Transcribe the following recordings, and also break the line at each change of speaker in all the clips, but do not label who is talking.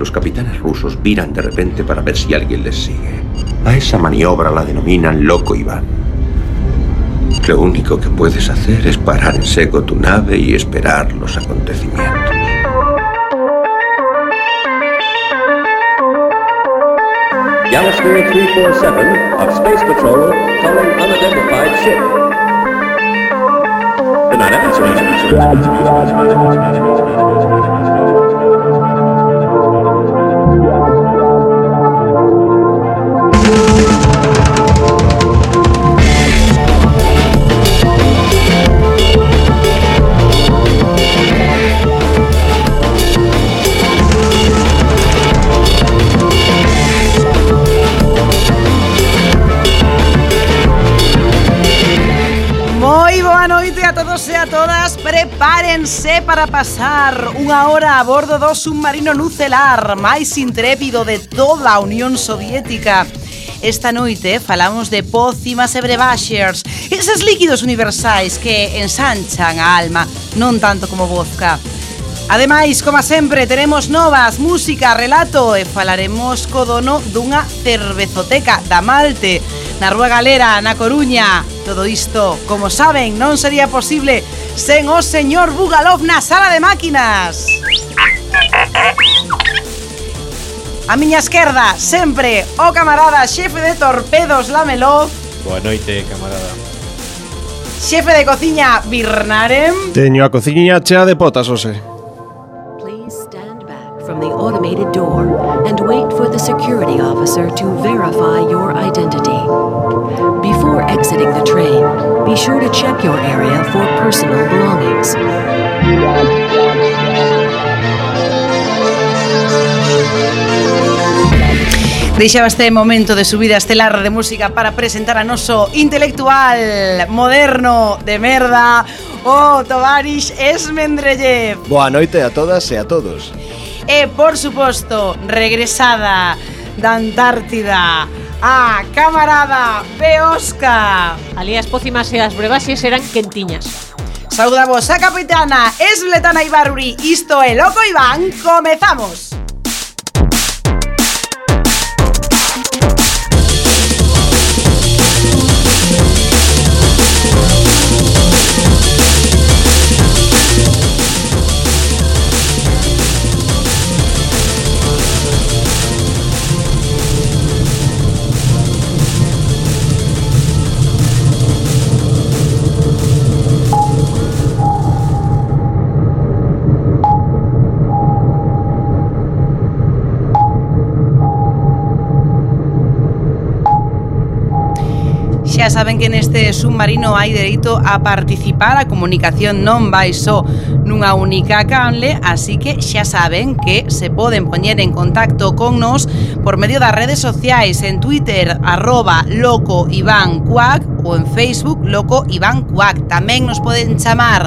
los capitanes rusos viran de repente para ver si alguien les sigue. A esa maniobra la denominan loco Iván. Lo único que puedes hacer es parar en seco tu nave y esperar los acontecimientos.
Galasphere 347 of Space Patrol calling unidentified ship. Good night,
prepárense para pasar unha hora a bordo do submarino nucelar máis intrépido de toda a Unión Soviética. Esta noite falamos de pócimas e brebaxers, eses líquidos universais que ensanchan a alma, non tanto como vodka. Ademais, como sempre, teremos novas, música, relato e falaremos co dono dunha cervezoteca da Malte, na Rúa Galera, na Coruña. Todo isto, como saben, non sería posible sen o señor Bugalov na sala de máquinas. A miña esquerda, sempre, o camarada xefe de torpedos Lameló,
Boa noite, camarada.
xefe de cociña Birnarem,
Teño a cociña chea de potas, ose.
Please stand back from the automated door and wait for the security officer to verify your identity. Before exiting the train, be sure to check your area for personal belongings.
Deixaba este momento de subida estelar de música para presentar a noso intelectual moderno de merda, o oh, Tovarix Esmendrellev.
Boa noite a todas e a todos.
E, por suposto, regresada da Antártida A camarada Beosca
Ali as pócimas e as brebaxes eran quentiñas.
Saudamos a capitana Esbletana Ibaruri Isto é Loco Iván Comezamos. Que neste submarino hai dereito a participar, a comunicación non vai só nunha única canle, así que xa saben que se poden poñer en contacto con nos por medio das redes sociais, en Twitter, arroba loco Iván Cuac, ou en Facebook, loco Iván Cuac. Tamén nos poden chamar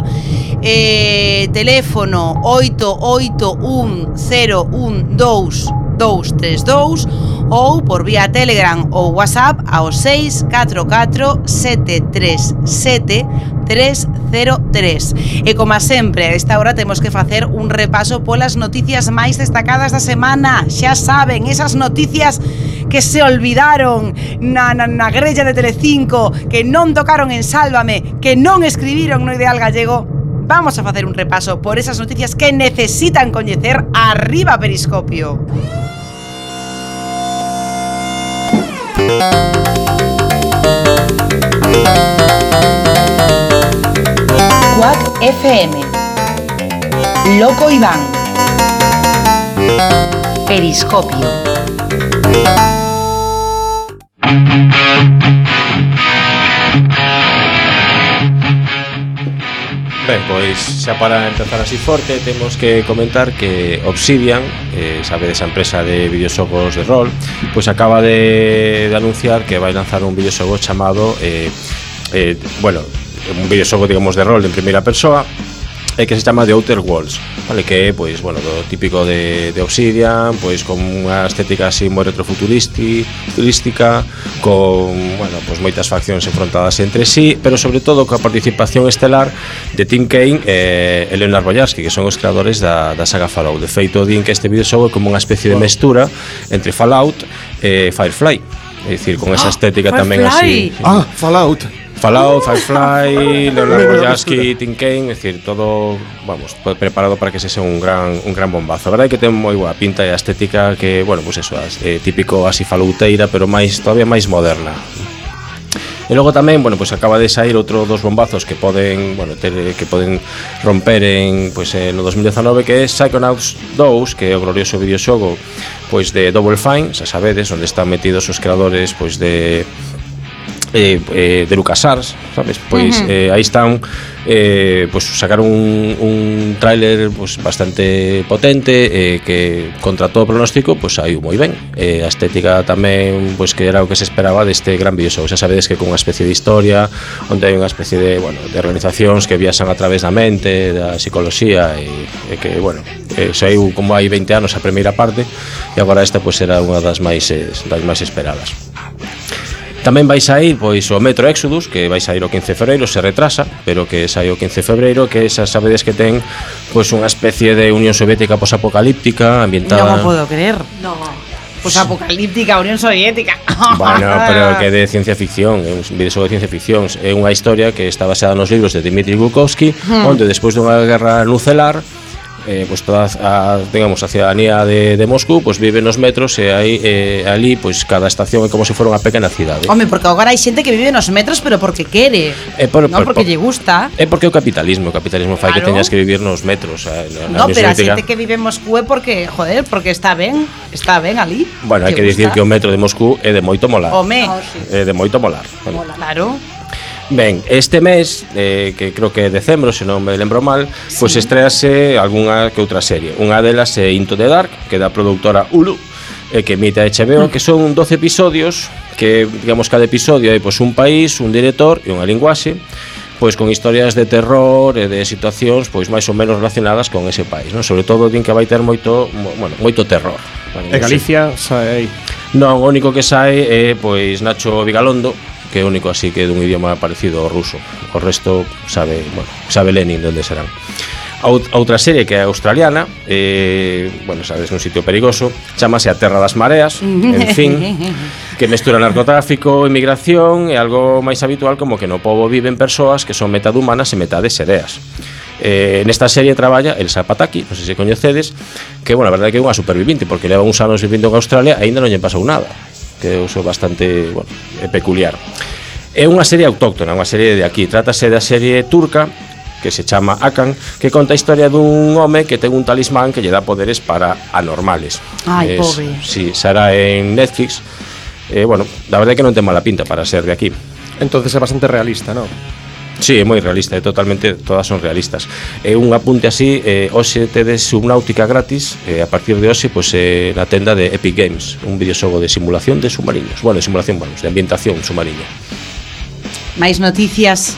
eh, teléfono 8810112 232 ou por vía Telegram ou WhatsApp ao 644 737 303. E como sempre, a esta hora temos que facer un repaso polas noticias máis destacadas da semana. Xa saben, esas noticias que se olvidaron na, na, na grella de Telecinco, que non tocaron en Sálvame, que non escribiron no Ideal Gallego, vamos a facer un repaso por esas noticias que necesitan coñecer arriba Periscopio. Quack FM Loco Iván. Periscopio
Ben, pois xa para empezar así forte temos que comentar que Obsidian, eh, sabedes a empresa de videoxogos de rol, pois acaba de, de anunciar que vai lanzar un videoxogo chamado eh, eh, bueno, un videoxogo digamos de rol en primeira persoa e que se chama The Outer Walls, vale, que é pois, bueno, do típico de, de Obsidian, pois con unha estética así moi retrofuturística, con bueno, pois moitas faccións enfrontadas entre sí, pero sobre todo coa participación estelar de Tim Kane e e Leonard Boyarsky, que son os creadores da, da saga Fallout. De feito, din que este videoxogo é como unha especie de mestura entre Fallout e Firefly. É dicir, con esa ah, estética ah, tamén
Firefly. así.
Ah, Fallout.
Fallout, Firefly, Leonard Boyaski, Tim Kane, es decir, todo, vamos, preparado para que ese sea un gran, un gran bombazo. A verdade que ten moi boa pinta e a estética que, bueno, pues eso, eh, típico así falouteira, pero máis todavía máis moderna. E logo tamén, bueno, pois pues acaba de sair outro dos bombazos que poden, bueno, ter, que poden romper en, pois en no 2019 que é Psychonauts 2, que é o glorioso videoxogo pois pues, de Double Fine, xa sabedes, onde están metidos os creadores pois de eh, eh, de LucasArts, sabes? Pois uh -huh. eh, aí están eh, pois sacaron un, un tráiler pois, bastante potente eh, que contra todo pronóstico pois saiu moi ben. Eh, a estética tamén pois que era o que se esperaba deste gran videoxogo. Xa sabedes que con unha especie de historia, onde hai unha especie de, bueno, de organizacións que viaxan a través da mente, da psicología e, e que, bueno, eh, saiu como hai 20 anos a primeira parte e agora esta pois era unha das máis eh, das máis esperadas. Tamén vai sair pois o Metro Exodus, que vai sair o 15 de febreiro, se retrasa, pero que sai o 15 de febreiro, que xa sabedes que ten pois unha especie de Unión Soviética posapocalíptica ambientada.
Non podo creer.
No.
Pues apocalíptica, Unión Soviética.
bueno, pero que de ciencia ficción, é un vídeo sobre ciencia ficción, é unha historia que está baseada nos libros de Dmitry Glukowski, hmm. onde despois dunha guerra nucelar eh, pues toda a, digamos a ciudadanía de, de Moscú pois pues vive nos metros e aí eh, eh ali pois pues, cada estación é como se fora unha pequena cidade. ¿eh?
Home, porque agora hai xente que vive nos metros pero porque quere.
Eh, por,
non
por,
porque
por,
lle gusta.
É eh, porque o capitalismo, o capitalismo claro. fai que teñas que vivir nos metros, eh, na,
no, pero
Soviética.
a xente que vive en Moscú é porque, joder, porque está ben, está ben ali.
Bueno, hai que dicir que o metro de Moscú é de moito molar.
Home, oh, sí.
é de moito molar. Mola.
Claro.
Ben, este mes, eh, que creo que é decembro, se non me lembro mal, pois sí. pois estrease algunha que outra serie. Unha delas é Into the Dark, que da produtora Hulu, e que emite a HBO, que son 12 episodios, que digamos cada episodio hai pois un país, un director e unha linguaxe pois con historias de terror e de situacións pois máis ou menos relacionadas con ese país, non? Sobre todo din que vai ter moito, mo, bueno, moito terror.
E Galicia sae aí.
Non, o único que sae é pois Nacho Vigalondo, que é o único así que é dun idioma parecido ao ruso. O resto sabe, bueno, sabe Lenin de onde serán. A outra serie que é australiana, eh, bueno, sabes, un sitio perigoso, chamase A Terra das Mareas, en fin, que mestura narcotráfico, emigración e algo máis habitual como que no povo viven persoas que son metade humanas e metade sereas. Eh, nesta serie traballa el Pataki, non sei se coñecedes, que, bueno, a verdade é que é unha supervivinte porque leva uns anos vivindo en Australia e aínda non lle pasou nada que é uso bastante bueno, peculiar. É unha serie autóctona, unha serie de aquí. Trátase da serie turca que se chama Akan, que conta a historia dun home que ten un talismán que lle dá poderes para anormales.
Ai,
es,
pobre.
Si, sí, será en Netflix. Eh, bueno, la verdade é que non ten mala pinta para ser de aquí.
Entonces é bastante realista, non?
Sí, é moi realista, é totalmente, todas son realistas. É un apunte así, eh, hoxe tedes Subnautica gratis, eh, a partir de hoxe, pois eh, na tenda de Epic Games, un videoxogo de simulación de submarinos. Bueno, de simulación, vamos, de ambientación submarina.
Máis noticias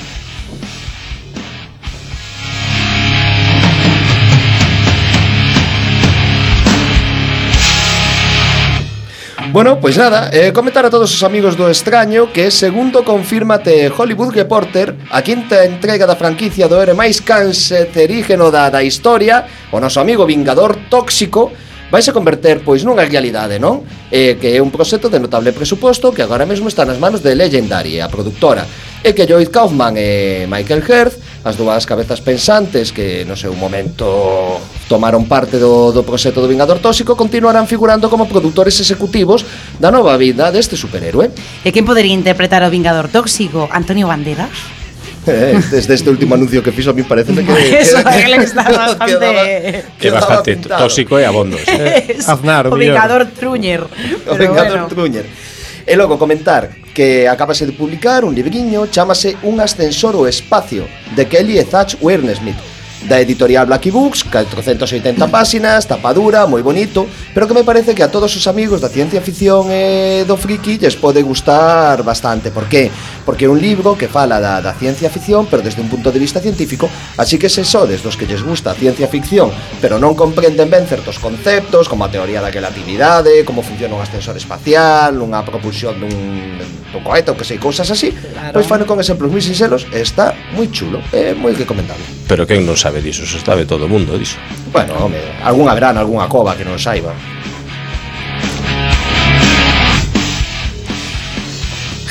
Bueno, pois nada, eh, comentar a todos os amigos do extraño que segundo confírmate Hollywood Reporter, a quinta entrega da franquicia do ere máis cancerígeno da, da historia, o noso amigo Vingador Tóxico, vais a converter pois nunha realidade, non? Eh, que é un proxecto de notable presuposto que agora mesmo está nas manos de Legendary, a productora, e que Lloyd Kaufman e Michael Hirth as dúas cabezas pensantes que no seu momento tomaron parte do, do proxecto do Vingador Tóxico continuarán figurando como produtores executivos da nova vida deste superhéroe.
E quen podería interpretar o Vingador Tóxico? Antonio Banderas?
Eh, desde este último anuncio que fixo a mí parece que, que
Eso, que, que, está bastante
quedaba,
que
bastante
tóxico e abondo.
Eh,
Aznar,
o Vingador Truñer.
O Vingador
bueno.
Truñer. E logo comentar que acabase de publicar un libriño, chamase Un ascensor ao espacio, de Kelly e. Zach Wiernesmith da editorial Blacky Books, 480 páxinas, tapadura, moi bonito, pero que me parece que a todos os amigos da ciencia ficción e do friki lles pode gustar bastante. Por qué? Porque é un libro que fala da, da ciencia ficción, pero desde un punto de vista científico, así que se sodes dos que lles gusta a ciencia ficción, pero non comprenden ben certos conceptos, como a teoría da relatividade, como funciona un ascensor espacial, unha propulsión dun, dun cohete, ou que sei, cousas así,
claro.
pois fan con exemplos moi sinxelos, está moi chulo, é moi recomendable.
Pero quen non sabe sabe diso, se sabe todo o mundo diso.
Bueno, home, algún haberá algunha cova que non saiba.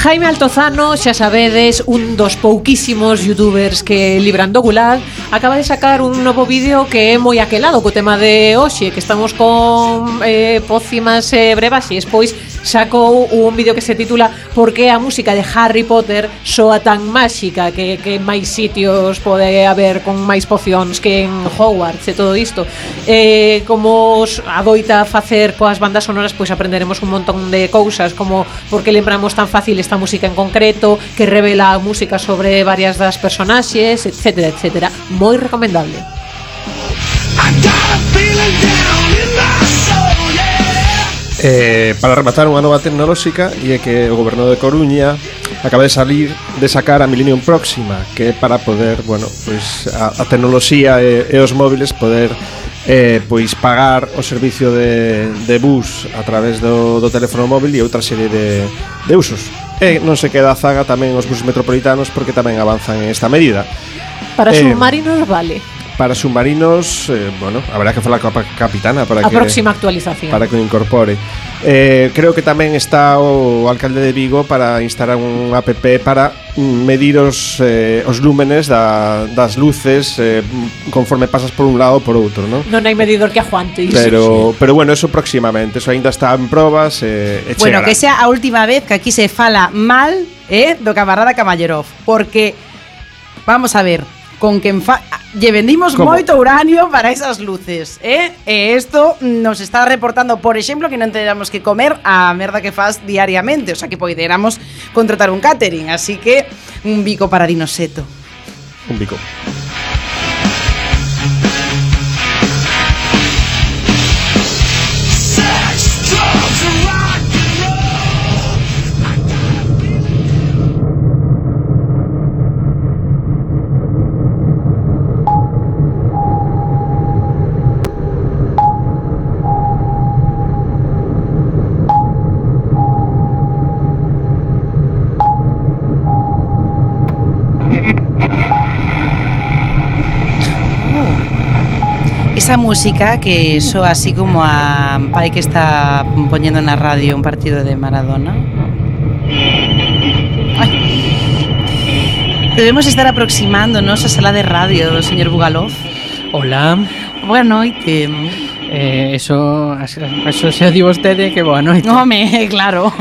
Jaime Altozano, xa sabedes, un dos pouquísimos youtubers que libran do Gulag, acaba de sacar un novo vídeo que é moi aquelado co tema de hoxe, que estamos con eh, pócimas eh, e eh, brevaxes, pois sacou un vídeo que se titula Por que a música de Harry Potter soa tan máxica que, que máis sitios pode haber con máis pocións que en Hogwarts e todo isto. Eh, como os adoita facer coas bandas sonoras, pois aprenderemos un montón de cousas, como por que lembramos tan fácil esta esta música en concreto, que revela música sobre varias das personaxes, etcétera, etcétera. Moi recomendable.
Eh, para rematar unha nova tecnolóxica e é que o goberno de Coruña acaba de salir de sacar a Millennium Próxima que é para poder, bueno, pois a, a tecnoloxía e, e os móviles poder eh, pois pagar o servicio de, de bus a través do, do teléfono móvil e outra serie de, de usos E non se queda a zaga tamén os buses metropolitanos porque tamén avanzan en esta medida.
Para
eh,
submarinos vale
para submarinos, eh, bueno, habrá que falar coa capitana para
a
que
próxima actualización.
Para que o incorpore. Eh, creo que tamén está o alcalde de Vigo para instalar un app para medir os, eh, os lúmenes da, das luces eh, conforme pasas por un lado ou por outro, non?
Non hai medidor que aguante iso.
Pero, sí. pero bueno, eso próximamente, eso aínda está en probas eh, e
Bueno,
chegará.
que sea a última vez que aquí se fala mal eh, do camarada Camallerov, porque vamos a ver, con que enfa lle vendimos
¿Cómo?
moito uranio para esas luces, eh? E isto nos está reportando, por exemplo, que non teníamos que comer a merda que faz diariamente, o sea que poderamos contratar un catering, así que un bico para Dinoseto.
Un bico.
Esa música que soa así como a pai que está poñendo na radio un partido de Maradona. Debemos estar aproximándonos á sala de radio señor Bugalov.
Hola,
Boa noite.
eh, eso, eso se o di vostede que boa noite.
Home, claro.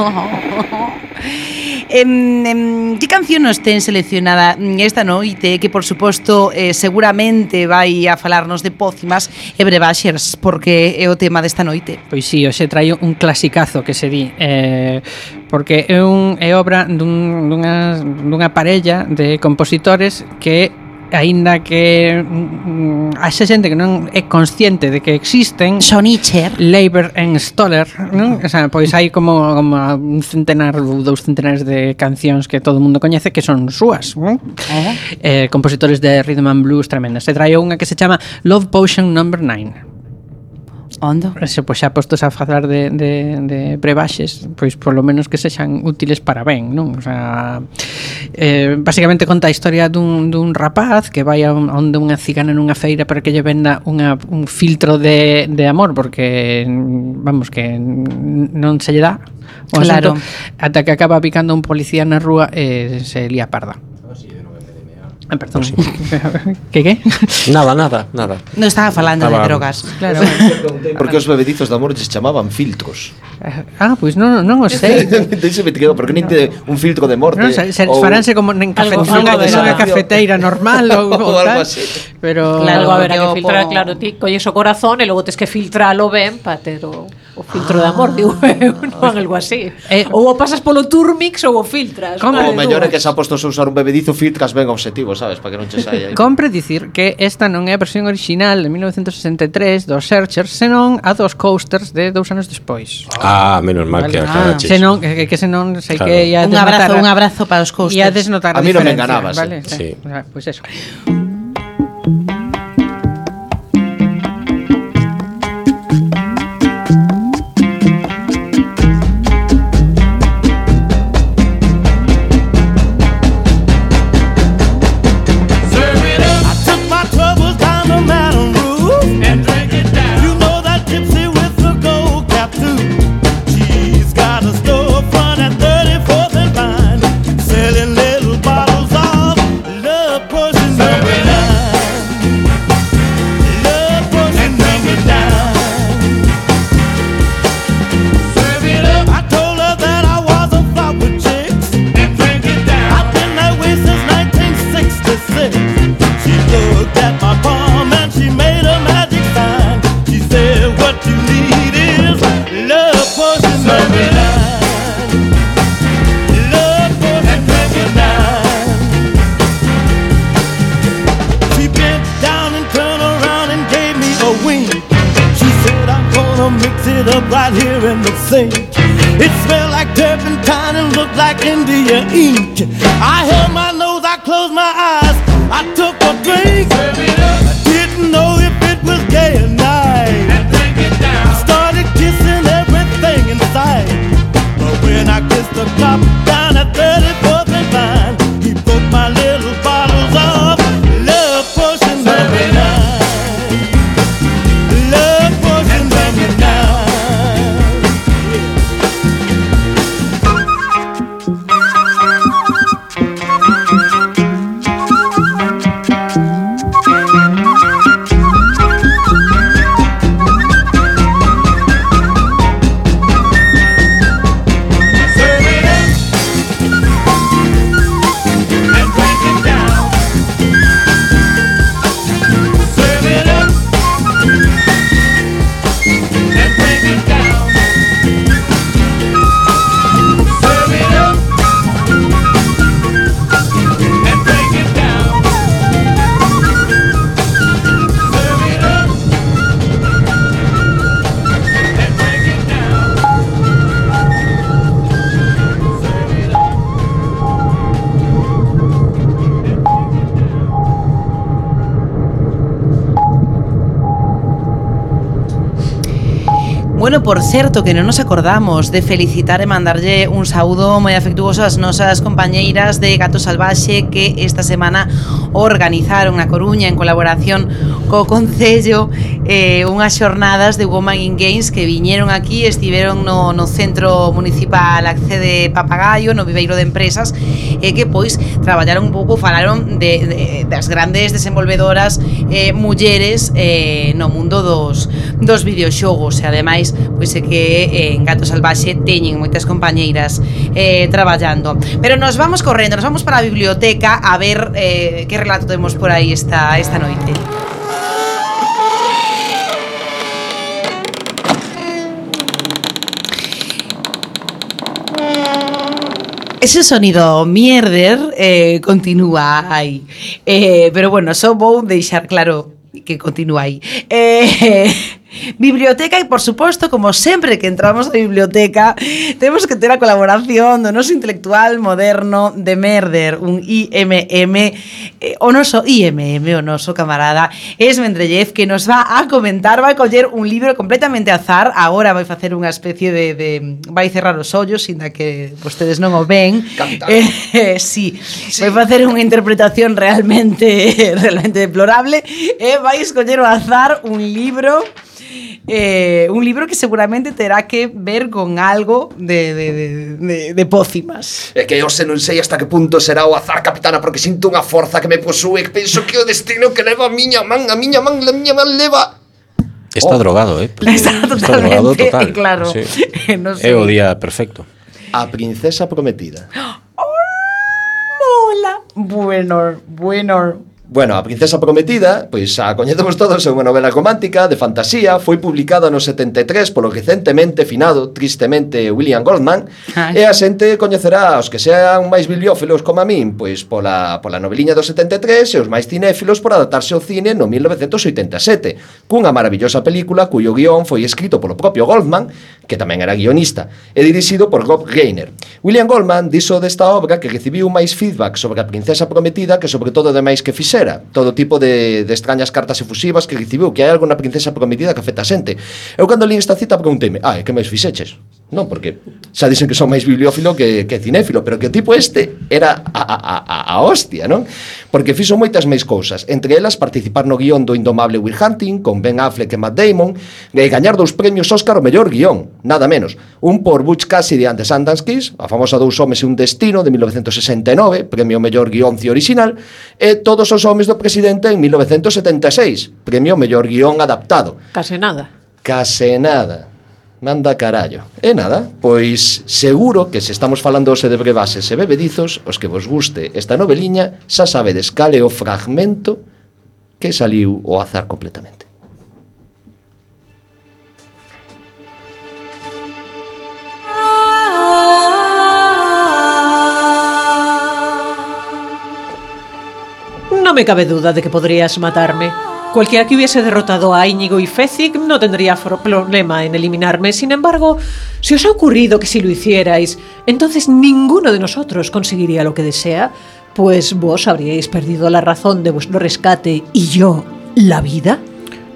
Em, em, que canción nos ten seleccionada mm, esta noite que, por suposto, eh, seguramente vai a falarnos de pócimas e brebaxers, porque é o tema desta noite.
Pois sí, hoxe traio un clasicazo que se di, eh, porque é, un, é obra dun, dunha, dunha parella de compositores que aínda que mm, mm haxe xente que non é consciente de que existen
Sonicher
Labor and Stoller non? O sea, pois hai como, como un centenar ou dous centenares de cancións que todo o mundo coñece que son súas non? Eh. eh, compositores de rhythm and blues tremendas se traio unha que se chama Love Potion Number no. 9
Ondo.
Eh, se, pois xa postos a falar de, de, de brebaxes, pois polo menos que sexan útiles para ben, non? O sea, eh, basicamente conta a historia dun, dun rapaz que vai a, un, a onde unha cigana nunha feira para que lle venda unha, un filtro de, de amor, porque, vamos, que non se lle dá o
claro.
asunto, ata que acaba picando un policía na rúa e eh, se lía parda. Ah, sí, no. Ah, perdón. Sí. que que?
Nada, nada, nada.
Non estaba falando
estaba...
de drogas.
Claro.
porque os bebedizos de amor se chamaban filtros.
Ah, pois pues non, non o sei.
Deixe me quedo, porque nin te un filtro de morte.
Non, se, se
ou...
faranse como en cafe...
algo, algo de
unha
cafeteira normal ou,
ou algo así.
Pero
claro, algo haberá
que
filtrar,
po...
claro, ti colles o corazón e logo tes que filtralo ben para ter o... O filtro ah, de amor, digo eu, non algo así.
Eh,
ou o pasas polo turmix ou o filtras.
Como
o mellor é que se ha posto a usar un bebedizo filtras ben obxectivo, sabes, para que non che saia.
Compre dicir que esta non é a versión original de 1963 dos Searchers, senón a dos Coasters de dous anos despois.
Ah, menos mal vale. que
ah,
senón, que, que senón sei
claro.
que ia
Un abrazo, un abrazo para os Coasters.
Ia desnotar
a,
a
mí non me enganabas. Eh.
Vale,
sí.
sí. Pois
pues
eso. por certo que non nos acordamos de felicitar e mandarlle un saúdo moi afectuoso ás nosas compañeiras de Gato Salvaxe que esta semana organizaron na Coruña en colaboración co Concello eh, unhas xornadas de Woman in Games que viñeron aquí, estiveron no, no Centro Municipal Accede Papagayo, no Viveiro de Empresas e eh, que pois traballaron un pouco, falaron de, de das grandes desenvolvedoras eh, mulleres eh, no mundo dos, dos videoxogos. E ademais pois é que eh, en Gato Salvaxe teñen moitas compañeiras eh, traballando pero nos vamos correndo, nos vamos para a biblioteca a ver eh, que relato temos por aí esta, esta noite Ese sonido mierder eh, continúa aí. Eh, pero bueno, só vou deixar claro que continúa aí. Eh, Biblioteca e, por suposto, como sempre que entramos na biblioteca, temos que ter a colaboración do noso intelectual moderno de Merder, un IMM, eh, o noso IMM, o noso camarada Esmendrellez, que nos va a comentar, vai coller un libro completamente azar, agora vai facer unha especie de, de vai cerrar os ollos, sinda que vostedes non o ven.
Eh,
eh, sí, sí, vai facer unha interpretación realmente realmente deplorable. E eh, vai escoller o azar un libro Eh, un libro que seguramente terá que ver con algo de, de, de, de, de pócimas.
É que eu se non sei hasta que punto será o azar, capitana, porque sinto unha forza que me posúe, que penso que o destino que leva a miña man, a miña man, a miña man leva
Está
oh.
drogado, eh?
Está totalmente, está
drogado total.
Eh, claro.
Sí.
no sé.
É o día perfecto.
A princesa prometida.
Oh, mola. Bueno, bueno,
Bueno, a Princesa Prometida, pois a coñecemos todos, é unha novela romántica de fantasía, foi publicada no 73 polo recentemente finado, tristemente, William Goldman,
Ai.
e a xente coñecerá os que sean máis bibliófilos como a min, pois pola, pola noveliña do 73 e os máis cinéfilos por adaptarse ao cine no 1987, cunha maravillosa película cuyo guión foi escrito polo propio Goldman, que tamén era guionista, e dirixido por Rob Reiner. William Goldman dixo desta obra que recibiu máis feedback sobre a Princesa Prometida que sobre todo demais que fixera, fora todo tipo de, de extrañas cartas efusivas que recibiu que hai algo na princesa prometida que afecta a xente eu cando li esta cita pregunteime ah, que máis fixeches? Non, porque xa dicen que son máis bibliófilo que, que cinéfilo, pero que o tipo este era a, a, a, a hostia, non? Porque fixo moitas máis cousas, entre elas participar no guión do Indomable Will Hunting con Ben Affleck e Matt Damon e gañar dous premios Óscar o mellor guión, nada menos. Un por Butch Cassidy and the Sundance Kiss, a famosa Dous homes e un destino de 1969, premio mellor guioncio original, e Todos os homes do presidente en 1976, premio mellor guión adaptado.
Case nada.
Case nada manda carallo. E nada, pois seguro que se estamos falando hoxe de brebases e bebedizos, os que vos guste esta noveliña, xa sabedes cal é o fragmento que saliu o azar completamente.
Non me cabe duda de que poderías matarme. Cualquiera que hubiese derrotado a Íñigo y Fezzik no tendría problema en eliminarme. Sin embargo, si os ha ocurrido que si lo hicierais, entonces ninguno de nosotros conseguiría lo que desea, pues vos habríais perdido la razón de vuestro rescate y yo la vida.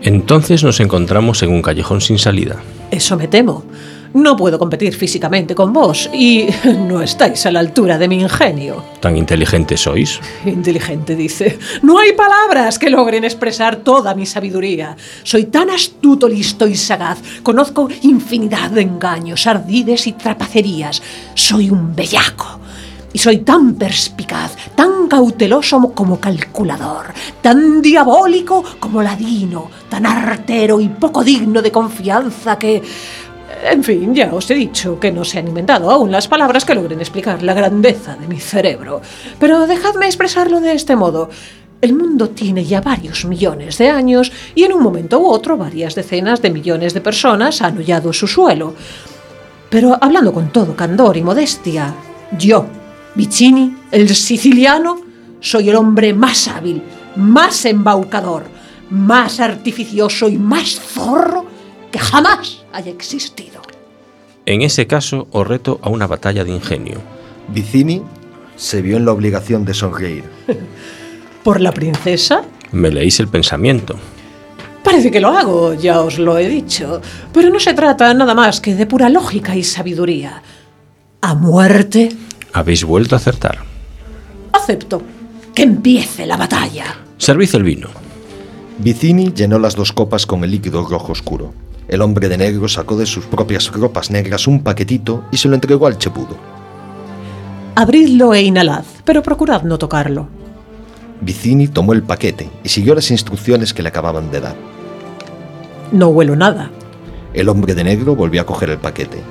Entonces nos encontramos en un callejón sin salida.
Eso me temo. No puedo competir físicamente con vos y no estáis a la altura de mi ingenio.
¿Tan inteligentes sois?
Inteligente, dice. No hay palabras que logren expresar toda mi sabiduría. Soy tan astuto, listo y sagaz. Conozco infinidad de engaños, ardides y trapacerías. Soy un bellaco. Y soy tan perspicaz, tan cauteloso como calculador, tan diabólico como ladino, tan artero y poco digno de confianza que... En fin, ya os he dicho que no se han inventado aún las palabras que logren explicar la grandeza de mi cerebro. Pero dejadme expresarlo de este modo. El mundo tiene ya varios millones de años y en un momento u otro varias decenas de millones de personas han hollado su suelo. Pero hablando con todo candor y modestia, yo, Vicini, el siciliano, soy el hombre más hábil, más embaucador, más artificioso y más zorro que jamás haya existido.
En ese caso, os reto a una batalla de ingenio.
Vicini se vio en la obligación de sonreír.
¿Por la princesa?
Me leéis el pensamiento.
Parece que lo hago, ya os lo he dicho. Pero no se trata nada más que de pura lógica y sabiduría. A muerte,
Habéis vuelto a acertar.
acepto. Que empiece la batalla.
Servid el vino.
Vicini llenó las dos copas con el líquido rojo oscuro. El hombre de negro sacó de sus propias ropas negras un paquetito y se lo entregó al chepudo.
Abridlo e inhalad, pero procurad no tocarlo.
Vicini tomó el paquete y siguió las instrucciones que le acababan de dar.
No huelo nada.
El hombre de negro volvió a coger el paquete.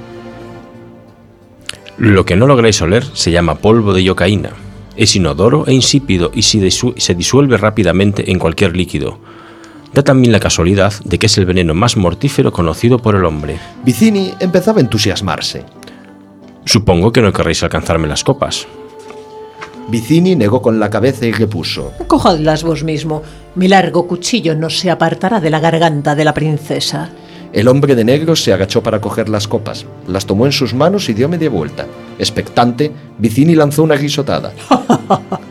Lo que no lográis oler se llama polvo de yocaína. Es inodoro e insípido y se, disu- se disuelve rápidamente en cualquier líquido. Da también la casualidad de que es el veneno más mortífero conocido por el hombre.
Vicini empezaba a entusiasmarse.
Supongo que no querréis alcanzarme las copas.
Vicini negó con la cabeza y repuso.
Cojadlas vos mismo. Mi largo cuchillo no se apartará de la garganta de la princesa.
El hombre de negro se agachó para coger las copas, las tomó en sus manos y dio media vuelta. Expectante, Vicini lanzó una risotada.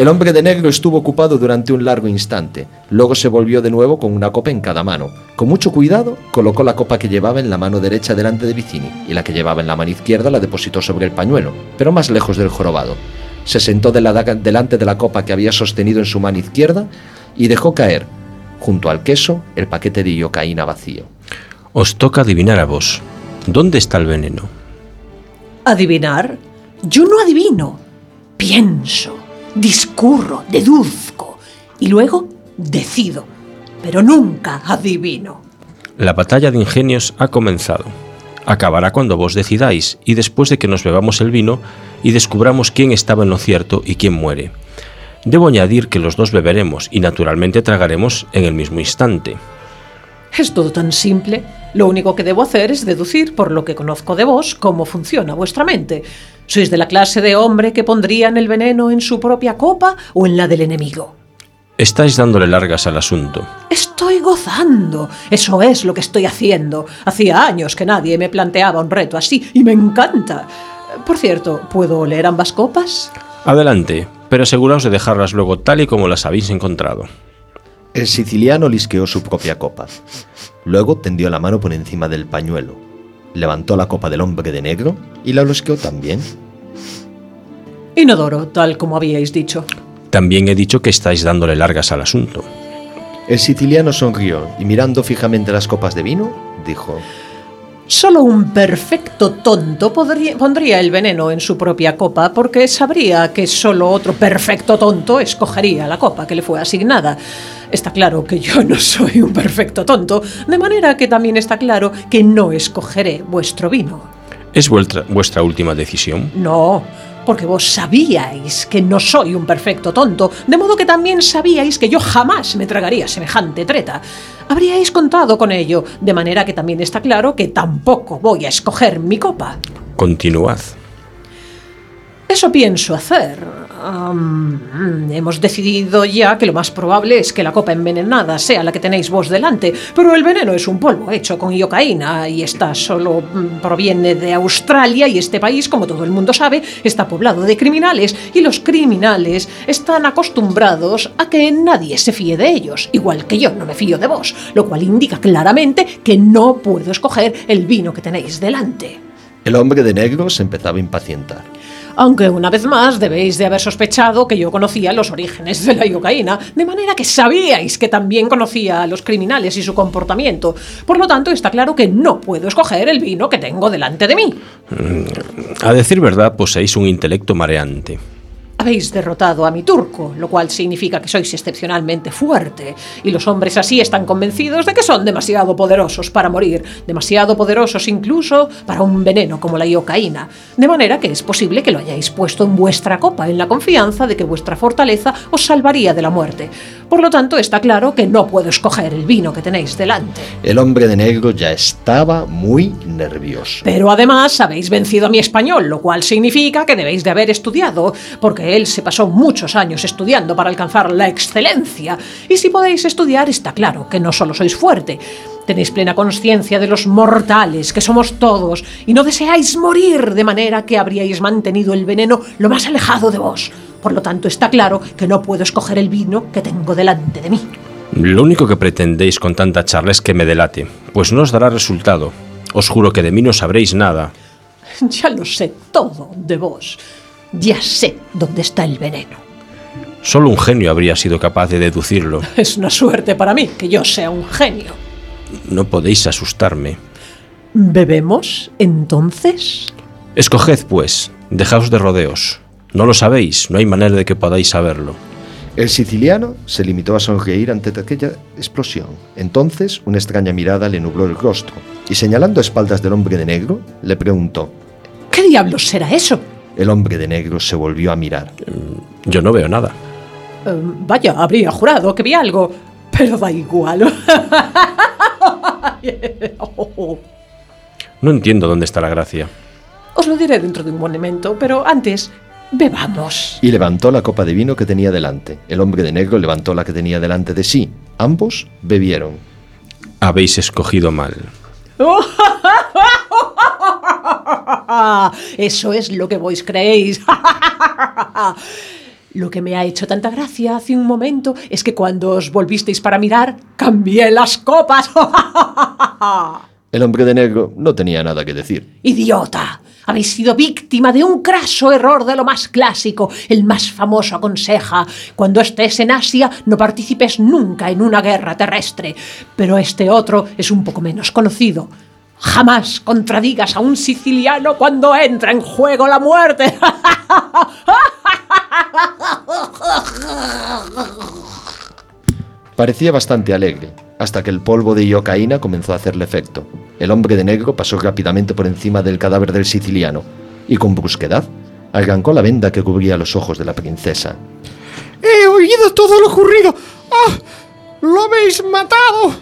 El hombre de negro estuvo ocupado durante un largo instante. Luego se volvió de nuevo con una copa en cada mano. Con mucho cuidado, colocó la copa que llevaba en la mano derecha delante de Vicini y la que llevaba en la mano izquierda la depositó sobre el pañuelo, pero más lejos del jorobado. Se sentó de la daga- delante de la copa que había sostenido en su mano izquierda y dejó caer, junto al queso, el paquete de iocaína vacío.
Os toca adivinar a vos. ¿Dónde está el veneno?
¿Adivinar? Yo no adivino. Pienso, discurro, deduzco y luego decido. Pero nunca adivino.
La batalla de ingenios ha comenzado. Acabará cuando vos decidáis y después de que nos bebamos el vino y descubramos quién estaba en lo cierto y quién muere. Debo añadir que los dos beberemos y naturalmente tragaremos en el mismo instante.
Es todo tan simple. Lo único que debo hacer es deducir, por lo que conozco de vos, cómo funciona vuestra mente. ¿Sois de la clase de hombre que pondrían el veneno en su propia copa o en la del enemigo?
Estáis dándole largas al asunto.
Estoy gozando. Eso es lo que estoy haciendo. Hacía años que nadie me planteaba un reto así y me encanta. Por cierto, ¿puedo oler ambas copas?
Adelante, pero aseguraos de dejarlas luego tal y como las habéis encontrado.
El siciliano lisqueó su propia copa. Luego tendió la mano por encima del pañuelo. Levantó la copa del hombre de negro y la lisqueó también.
Inodoro, tal como habíais dicho.
También he dicho que estáis dándole largas al asunto.
El siciliano sonrió y mirando fijamente las copas de vino, dijo,
Solo un perfecto tonto podría- pondría el veneno en su propia copa porque sabría que solo otro perfecto tonto escogería la copa que le fue asignada. Está claro que yo no soy un perfecto tonto, de manera que también está claro que no escogeré vuestro vino.
¿Es vuestra, vuestra última decisión?
No, porque vos sabíais que no soy un perfecto tonto, de modo que también sabíais que yo jamás me tragaría semejante treta. Habríais contado con ello, de manera que también está claro que tampoco voy a escoger mi copa.
Continuad.
Eso pienso hacer. Hemos decidido ya que lo más probable es que la copa envenenada sea la que tenéis vos delante, pero el veneno es un polvo hecho con iocaína y esta solo mm, proviene de Australia y este país, como todo el mundo sabe, está poblado de criminales y los criminales están acostumbrados a que nadie se fíe de ellos, igual que yo no me fío de vos, lo cual indica claramente que no puedo escoger el vino que tenéis delante.
el hombre de negro se empezaba a impacientar.
Aunque una vez más debéis de haber sospechado que yo conocía los orígenes de la iocaína, de manera que sabíais que también conocía a los criminales y su comportamiento. Por lo tanto, está claro que no puedo escoger el vino que tengo delante de mí.
A decir verdad, poseéis un intelecto mareante.
Habéis derrotado a mi turco, lo cual significa que sois excepcionalmente fuerte, y los hombres así están convencidos de que son demasiado poderosos para morir, demasiado poderosos incluso para un veneno como la iocaína, de manera que es posible que lo hayáis puesto en vuestra copa en la confianza de que vuestra fortaleza os salvaría de la muerte. Por lo tanto, está claro que no puedo escoger el vino que tenéis delante.
El hombre de negro ya estaba muy nervioso.
Pero además habéis vencido a mi español, lo cual significa que debéis de haber estudiado, porque él se pasó muchos años estudiando para alcanzar la excelencia. Y si podéis estudiar, está claro que no solo sois fuerte, tenéis plena conciencia de los mortales que somos todos, y no deseáis morir, de manera que habríais mantenido el veneno lo más alejado de vos. Por lo tanto, está claro que no puedo escoger el vino que tengo delante de mí.
Lo único que pretendéis con tanta charla es que me delate, pues no os dará resultado. Os juro que de mí no sabréis nada.
Ya lo sé todo de vos. Ya sé dónde está el veneno.
Solo un genio habría sido capaz de deducirlo.
Es una suerte para mí que yo sea un genio.
No podéis asustarme.
¿Bebemos entonces?
Escoged, pues, dejaos de rodeos. No lo sabéis, no hay manera de que podáis saberlo.
El siciliano se limitó a sonreír ante aquella explosión. Entonces, una extraña mirada le nubló el rostro y señalando a espaldas del hombre de negro, le preguntó.
¿Qué diablos será eso?
El hombre de negro se volvió a mirar.
Yo no veo nada.
Eh, vaya, habría jurado que vi algo, pero da igual.
No entiendo dónde está la gracia.
Os lo diré dentro de un momento, pero antes, bebamos.
Y levantó la copa de vino que tenía delante. El hombre de negro levantó la que tenía delante de sí. Ambos bebieron.
Habéis escogido mal.
Eso es lo que vos creéis. Lo que me ha hecho tanta gracia hace un momento es que cuando os volvisteis para mirar, cambié las copas.
El hombre de negro no tenía nada que decir.
¡Idiota! Habéis sido víctima de un craso error de lo más clásico. El más famoso aconseja, cuando estés en Asia, no participes nunca en una guerra terrestre. Pero este otro es un poco menos conocido. Jamás contradigas a un siciliano cuando entra en juego la muerte.
Parecía bastante alegre, hasta que el polvo de iocaína comenzó a hacerle efecto. El hombre de negro pasó rápidamente por encima del cadáver del siciliano y con brusquedad arrancó la venda que cubría los ojos de la princesa.
He oído todo lo ocurrido. ¡Ah! ¡Lo habéis matado!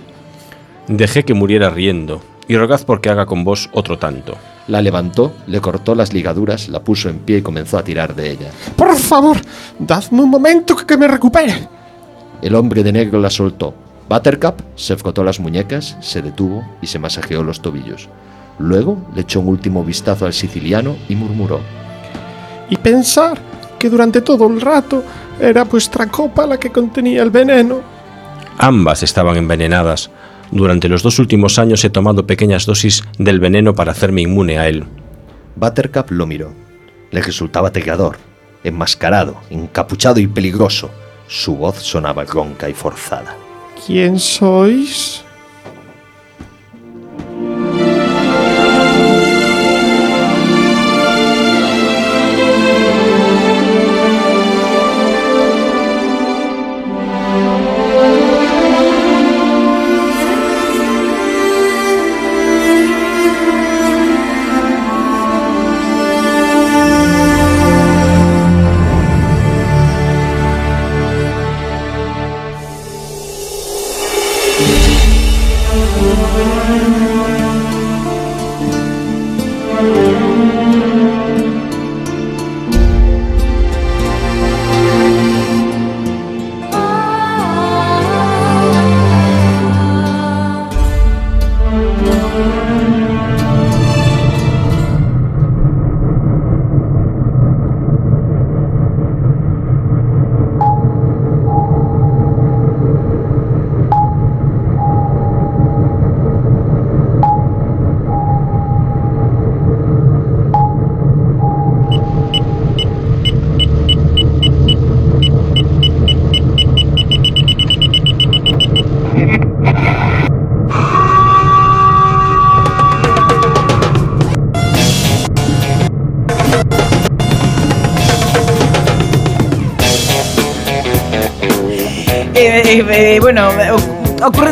Dejé que muriera riendo, y rogad porque haga con vos otro tanto.
La levantó, le cortó las ligaduras, la puso en pie y comenzó a tirar de ella.
Por favor, dadme un momento que me recupere.
El hombre de negro la soltó. Buttercup se frotó las muñecas, se detuvo y se masajeó los tobillos. Luego le echó un último vistazo al siciliano y murmuró.
Y pensar que durante todo el rato era vuestra copa la que contenía el veneno.
Ambas estaban envenenadas. Durante los dos últimos años he tomado pequeñas dosis del veneno para hacerme inmune a él.
Buttercup lo miró. Le resultaba aterrador, enmascarado, encapuchado y peligroso. Su voz sonaba ronca y forzada.
¿Quién sois?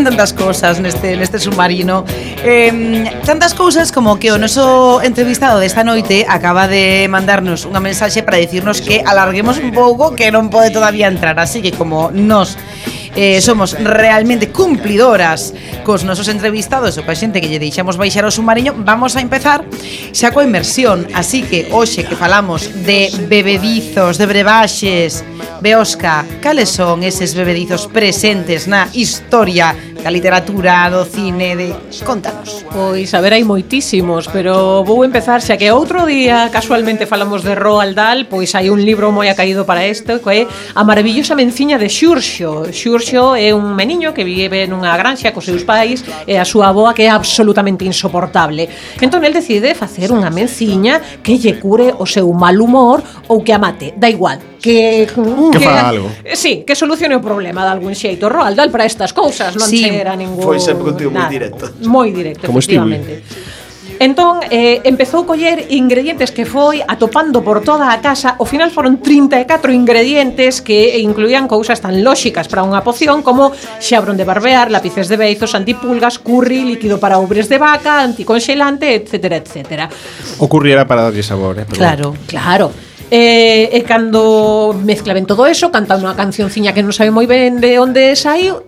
tantas cousas neste, neste submarino eh, Tantas cousas como que o noso entrevistado desta noite Acaba de mandarnos unha mensaxe para dicirnos que alarguemos un pouco Que non pode todavía entrar Así que como nos eh, somos realmente cumplidoras cos nosos entrevistados o coa xente que lle deixamos baixar o submarino, vamos a empezar xa coa inmersión. Así que hoxe que falamos de bebedizos, de brebaxes, Beosca, cales son eses bebedizos presentes na historia da literatura, do cine, de... Contanos.
Pois, a ver, hai moitísimos, pero vou empezar xa que outro día casualmente falamos de Roald Dahl, pois hai un libro moi acaído para isto, que é A maravillosa menciña de Xurxo. Xurxo é un meniño que vive nunha granxa cos seus pais e a súa aboa que é absolutamente insoportable. Entón el decide facer unha menciña que lle cure o seu mal humor ou que a mate, da igual, que mm,
que, que faga algo.
Sí, que solucione o problema de algún xeito. Roald Dahl para estas cousas non
sí.
chera ningún
Foi sempre un tío moi directo.
Moi directo.
Como
combustible. Entón, eh, empezou a coller ingredientes que foi atopando por toda a casa. O final foron 34 ingredientes que incluían cousas tan lóxicas para unha poción como xabrón de barbear, lápices de beizos, antipulgas, curry, líquido para ubres de vaca, anticonxelante, etc, etc.
O curry era para darlle sabor, eh? Pero...
Claro,
claro. E, e cando mezcla ben todo eso Canta unha cancionciña que non sabe moi ben de onde saiu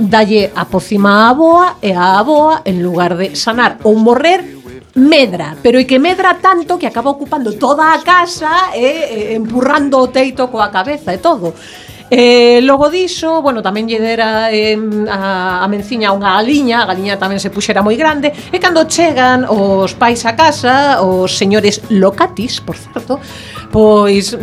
Dalle a pocima a boa e a boa En lugar de sanar ou morrer Medra, pero e que medra tanto que acaba ocupando toda a casa E, e empurrando o teito coa cabeza e todo. Eh, logo diso, bueno, tamén lle dera eh, a, a menciña unha galiña, a galiña tamén se puxera moi grande, e cando chegan os pais a casa, os señores locatis, por certo, Pois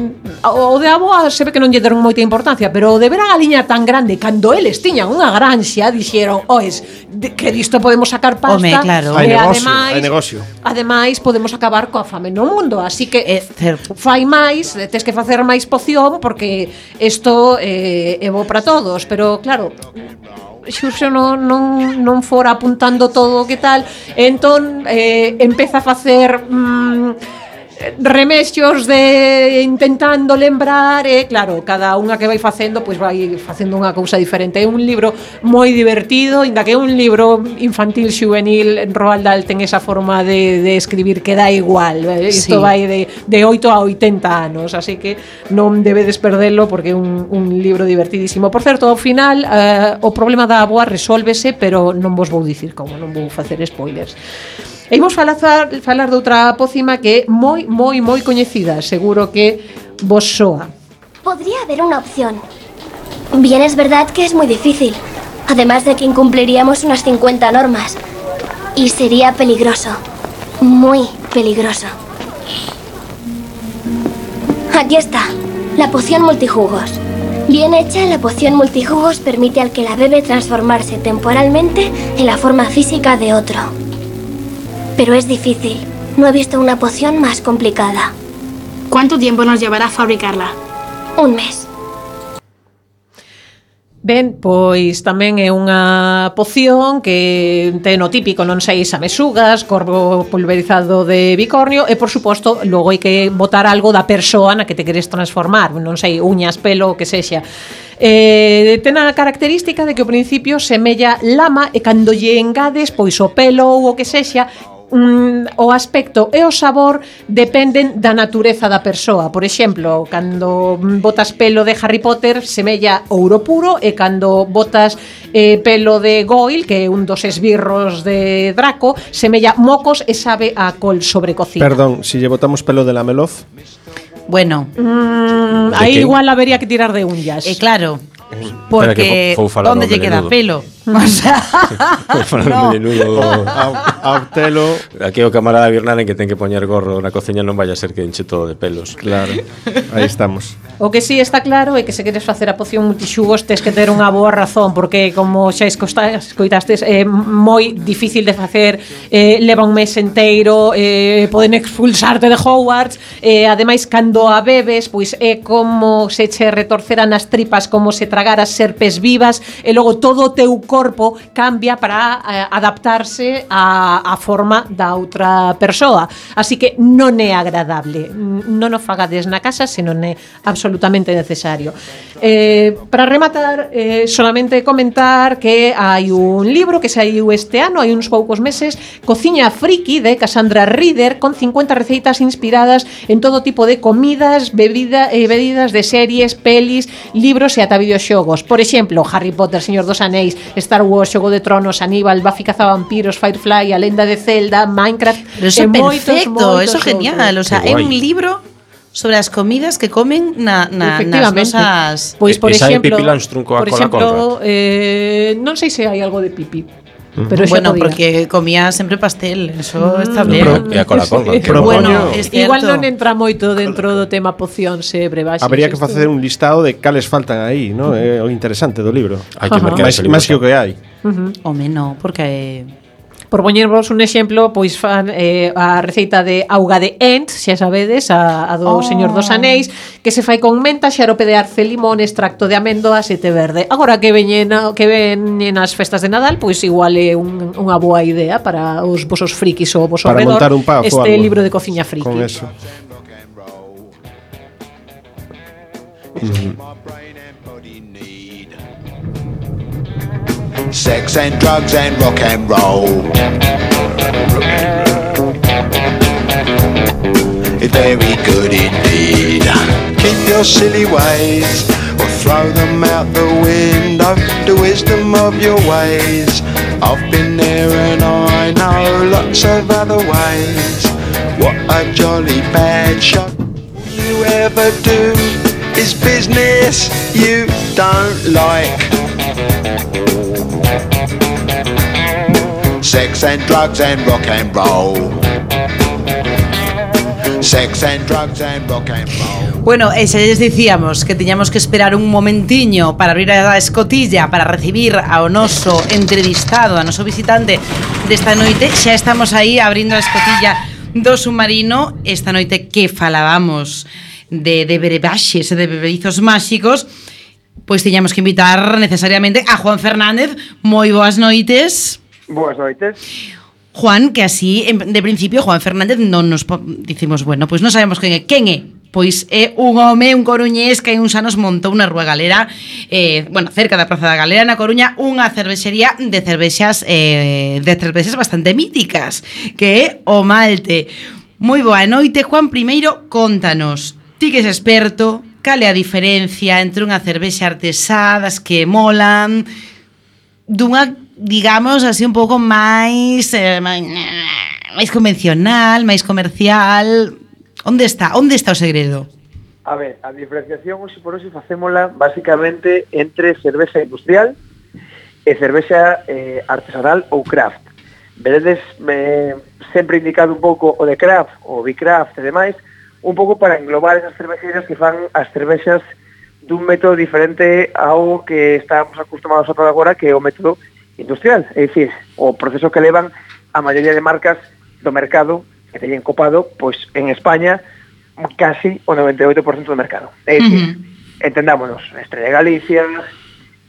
o de aboa se ve que non lle deron moita importancia, pero o de ver a galiña tan grande cando eles tiñan unha granxa, dixeron, "Oes, de, que disto podemos sacar pasta."
Home, claro.
E
negocio,
ademais,
hai negocio.
Ademais podemos acabar coa fame no mundo, así que
é certo.
fai máis, tes que facer máis poción porque isto eh, é bo para todos, pero claro, Xurxo non, non, non fora apuntando todo o que tal entón eh, empeza a facer mm, remexios de intentando lembrar e claro, cada unha que vai facendo pois vai facendo unha cousa diferente. É un libro moi divertido, inda que é un libro infantil juvenil, Roald Dahl ten esa forma de, de escribir que dá igual, isto
sí.
vai de, de 8 a 80 anos, así que non debedes perdelo porque é un, un libro divertidísimo. Por certo, ao final eh, o problema da aboa resolvese, pero non vos vou dicir como, non vou facer spoilers. E imos falar, falar de outra pócima que é moi, moi, moi coñecida. Seguro que vos soa.
Podría haber una opción. Bien es verdad que es muy difícil. Además de que incumpliríamos unas 50 normas. Y sería peligroso. Muy peligroso. Aquí está. La poción multijugos. Bien hecha, la poción multijugos permite al que la bebe transformarse temporalmente en la forma física de otro. Pero es difícil. No he visto una poción más complicada.
¿Cuánto tiempo nos llevará fabricarla?
Un mes.
Ben, pois tamén é unha poción que ten o típico, non sei, samesugas, corvo pulverizado de bicornio e, por suposto, logo hai que botar algo da persoa na que te queres transformar, non sei, uñas, pelo, o que sexa. Eh, ten a característica de que ao principio semella lama e cando lle engades pois o pelo ou o que sexa mm, o aspecto e o sabor dependen da natureza da persoa. Por exemplo, cando botas pelo de Harry Potter semella ouro puro e cando botas eh, pelo de Goyle, que é un dos esbirros de Draco, semella mocos e sabe a col sobrecocida.
Perdón, si lle botamos pelo de Lamelof?
Bueno,
mm, aí igual habería que tirar de unhas.
E eh,
claro,
porque
que,
onde lle queda pelo? O sea,
no. menudo.
Oh, Autelo.
Aquí o camarada Birnaren que ten que poñer gorro na cociña non vai a ser que enche todo de pelos.
Claro. Aí estamos.
O que sí está claro é que se queres facer a poción multixugos tes que ter unha boa razón porque como xa escoitastes é moi difícil de facer, eh, leva un mes enteiro, eh, poden expulsarte de Hogwarts, eh, ademais cando a bebes, pois é como se che retorceran as tripas, como se tragaras serpes vivas e logo todo o teu corpo corpo cambia para eh, adaptarse a, a forma da outra persoa. Así que non é agradable. Mm, non o fagades na casa se non é absolutamente necesario. Eh, para rematar, eh, solamente comentar que hai un libro que saiu este ano, hai uns poucos meses, Cociña Friki de Cassandra Reader, con 50 receitas inspiradas en todo tipo de comidas, bebida, eh, bebidas de series, pelis, libros e ata videoxogos. Por exemplo, Harry Potter, Señor dos Anéis, Star Wars, Xogo de Tronos, Aníbal, Buffy Cazavampiros, Firefly, A Lenda de Zelda, Minecraft...
Pero eso
eh,
é perfecto,
moitos,
eso genial, o sea, é un libro sobre as comidas que comen na, na nas nosas...
Pois, por
e,
exemplo, por exemplo, eh, non sei se hai algo de pipi, Pero xa
bueno,
podía.
porque comía sempre pastel, eso mm.
está
ben.
Pero, e a cola cola.
Sí.
Propoño,
bueno,
igual non entra moito dentro do tema pocións e brebaxes.
Habría que facer un listado de cales faltan aí, ¿no? É eh, o interesante do libro.
Hai que mercar
máis, máis que o que hai.
Uh -huh. O menos, porque
Por poñervos un exemplo, pois fan eh, a receita de auga de Ent, xa sabedes, a, a do
oh.
señor dos anéis, que se fai con menta, xarope de arce, limón, extracto de amendoas e té verde. Agora que veñen que veñen as festas de Nadal, pois igual é un, unha boa idea para os vosos frikis ou vosos
para
redor,
montar un pavo,
este
algo.
libro de cociña friki.
Con eso. Mm -hmm.
Sex and drugs and rock and roll. It's very good indeed. Keep your silly ways or throw them out the window. The wisdom of your ways. I've been there and I know lots of other ways. What a jolly bad shot you ever do is business you don't like. Sex and drugs and rock and roll. Sex and drugs and rock and roll.
Bueno, e xa lles dicíamos que tiñamos que esperar un momentiño para abrir a escotilla para recibir ao noso entrevistado, a noso visitante desta noite. Xa estamos aí abrindo a escotilla do submarino esta noite que falábamos de, de brebaxes e de bebedizos máxicos pois tiñamos que invitar necesariamente a Juan Fernández. Moi boas noites.
Boas noites.
Juan, que así, de principio, Juan Fernández non nos dicimos, bueno, pois non sabemos quen é, quen é, pois é un home, un coruñés que hai uns anos montou na Rúa Galera, eh, bueno, cerca da Praza da Galera na Coruña, unha cervexería de cervexas eh, de cervexas bastante míticas, que é o Malte. Moi boa noite, Juan, primeiro contanos, ti que és experto, cal é a diferencia entre unha cervexa artesá das que molan dunha, digamos, así un pouco máis eh, máis convencional, máis comercial. Onde está? Onde está o segredo?
A ver, a diferenciación hoxe por hoxe facémola basicamente entre cerveza industrial e cerveza eh, artesanal ou craft. Veredes me sempre indicado un pouco o de craft, o bicraft e demais, un pouco para englobar esas cervexeiras que fan as cervexas dun método diferente ao que estamos acostumados a todo agora, que é o método industrial, é dicir, o proceso que levan a maioría de marcas do mercado que teñen copado, pois en España casi o 98% do mercado. É dicir, uh -huh. entendámonos, Estrella Galicia,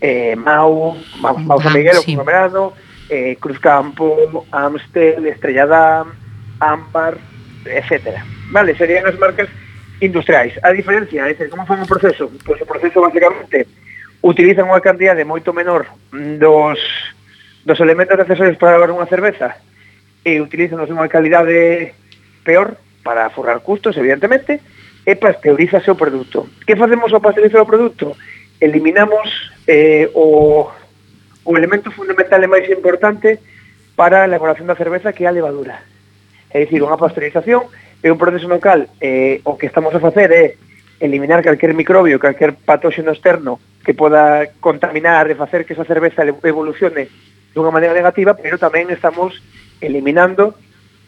eh, Mau, Mau, Mau San Miguel,
sí.
Verano, eh, Cruzcampo, Amstel, Estrella Dam, Ámbar, etc. Vale, serían as marcas industriais. A diferencia, é dicir, como fan o proceso? Pois o proceso basicamente utilizan unha cantidade moito menor dos, dos elementos necesarios para lavar unha cerveza e utilizan unha calidade peor para forrar custos, evidentemente, e pasteurizase o produto. Que facemos ao pasteurizar o produto? Eliminamos eh, o, o elemento fundamental e máis importante para a elaboración da cerveza que é a levadura é dicir, unha pasteurización é un proceso no cal eh, o que estamos a facer é eliminar calquer microbio, calquer patóxeno externo que poda contaminar e facer que esa cerveza evolucione dunha maneira negativa, pero tamén estamos eliminando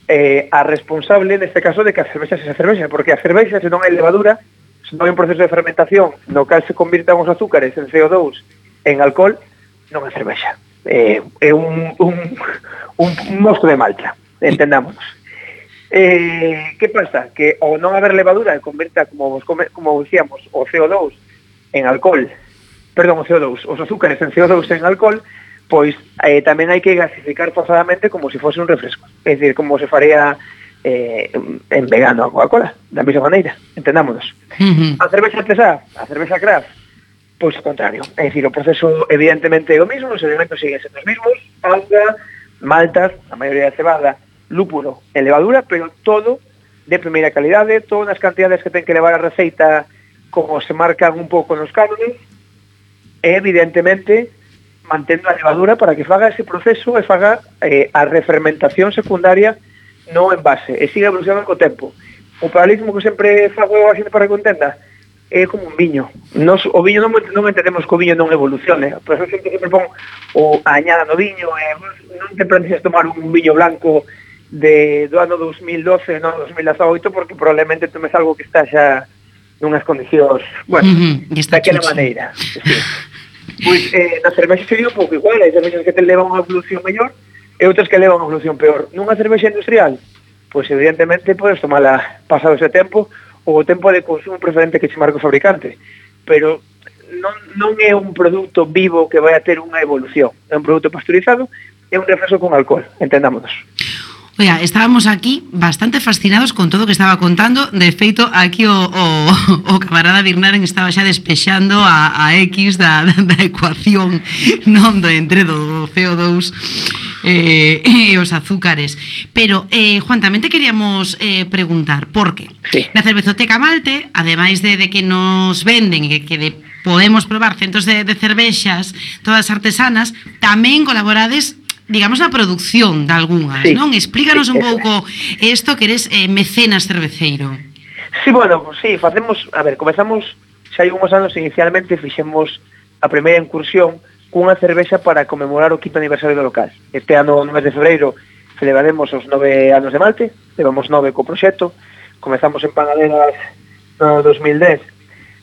eh, a responsable neste caso de que a cervexa se cervexa, porque a cervexa se non hai levadura, se non hai un proceso de fermentación no cal se convirtan os azúcares en CO2 en alcohol, non é cervexa. Eh, é un, un, un, un mosto de malta, entendámonos. Eh, que pasa? Que ao non haber levadura e converta, como vos, come, como dicíamos, o CO2 en alcohol, perdón, o CO2, os azúcares en CO2 en alcohol, pois eh, tamén hai que gasificar forzadamente como se si fose un refresco. É dicir, como se faría eh, en vegano a Coca-Cola, da mesma maneira, entendámonos. A cervexa artesá, a cervexa craft, pois ao contrario. É dicir, o proceso evidentemente é o mismo, os elementos siguen sendo os mesmos, auga, maltas, a maioría de cebada, lúpulo e levadura, pero todo de primeira calidade, todas as cantidades que ten que levar a receita como se marcan un pouco nos cánones, e evidentemente mantendo a levadura para que faga ese proceso e faga eh, a refermentación secundaria no envase, e siga evolucionando co tempo. O paralelismo que sempre fago a xente para que entenda é como un viño. Nos, o viño non, non entendemos que o viño non evolucione. Por eso sempre, sempre pon o añada no viño, eh, non te plantes tomar un viño blanco de, do ano 2012 non 2018 porque probablemente tomes algo que está xa nunhas condicións bueno,
uh está
daquela
chuchi.
maneira sí. pois eh, na cervexa sería un pouco igual hai cervexas que te levan unha evolución mellor e outras que levan unha evolución peor nunha cervexa industrial pois evidentemente podes tomala pasado ese tempo ou o tempo de consumo preferente que se marca o fabricante pero non, non é un produto vivo que vai a ter unha evolución é un produto pasteurizado é un refresco con alcohol entendámonos
Oiga, estábamos aquí bastante fascinados con todo o que estaba contando. De feito, aquí o, o, o camarada Birnaren estaba xa despexando a, a X da, da ecuación non do entre do CO2 eh, e os azúcares. Pero, eh, Juan, tamén te queríamos eh, preguntar, por que?
Sí.
Na cervezoteca Malte, ademais de, de que nos venden e que de podemos probar centros de, de cervexas todas artesanas, tamén colaborades digamos, na produción de algunhas,
sí,
non? Explícanos
sí,
un pouco isto que eres eh, mecenas cerveceiro.
Sí, bueno, pues, sí, facemos, a ver, comezamos xa hai uns anos inicialmente fixemos a primeira incursión cunha cervexa para conmemorar o quinto aniversario do local. Este ano, no mes de febreiro, celebraremos os nove anos de Malte, levamos nove co proxecto, comezamos en Panaderas no 2010,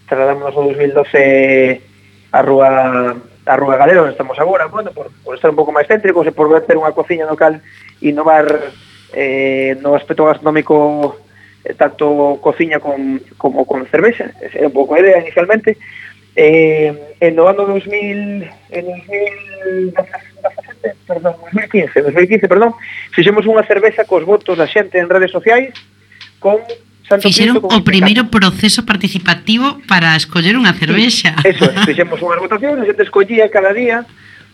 trasladámonos no 2012 a Rúa a Rúa Galera onde estamos agora, bueno, por, por estar un pouco máis céntricos e por ter unha cociña local innovar eh, no aspecto gastronómico eh, tanto cociña con, como con cervexa, esa era un pouco a idea inicialmente. Eh, en no ano 2000, en 2017, perdón, 2015, 2015, perdón, fixemos unha cerveza cos votos da xente en redes sociais con Santo
Fixeron
Cristo
o primeiro proceso participativo para escoller unha cervexa.
Sí, eso, fixemos unhas votacións, a xente escollía cada día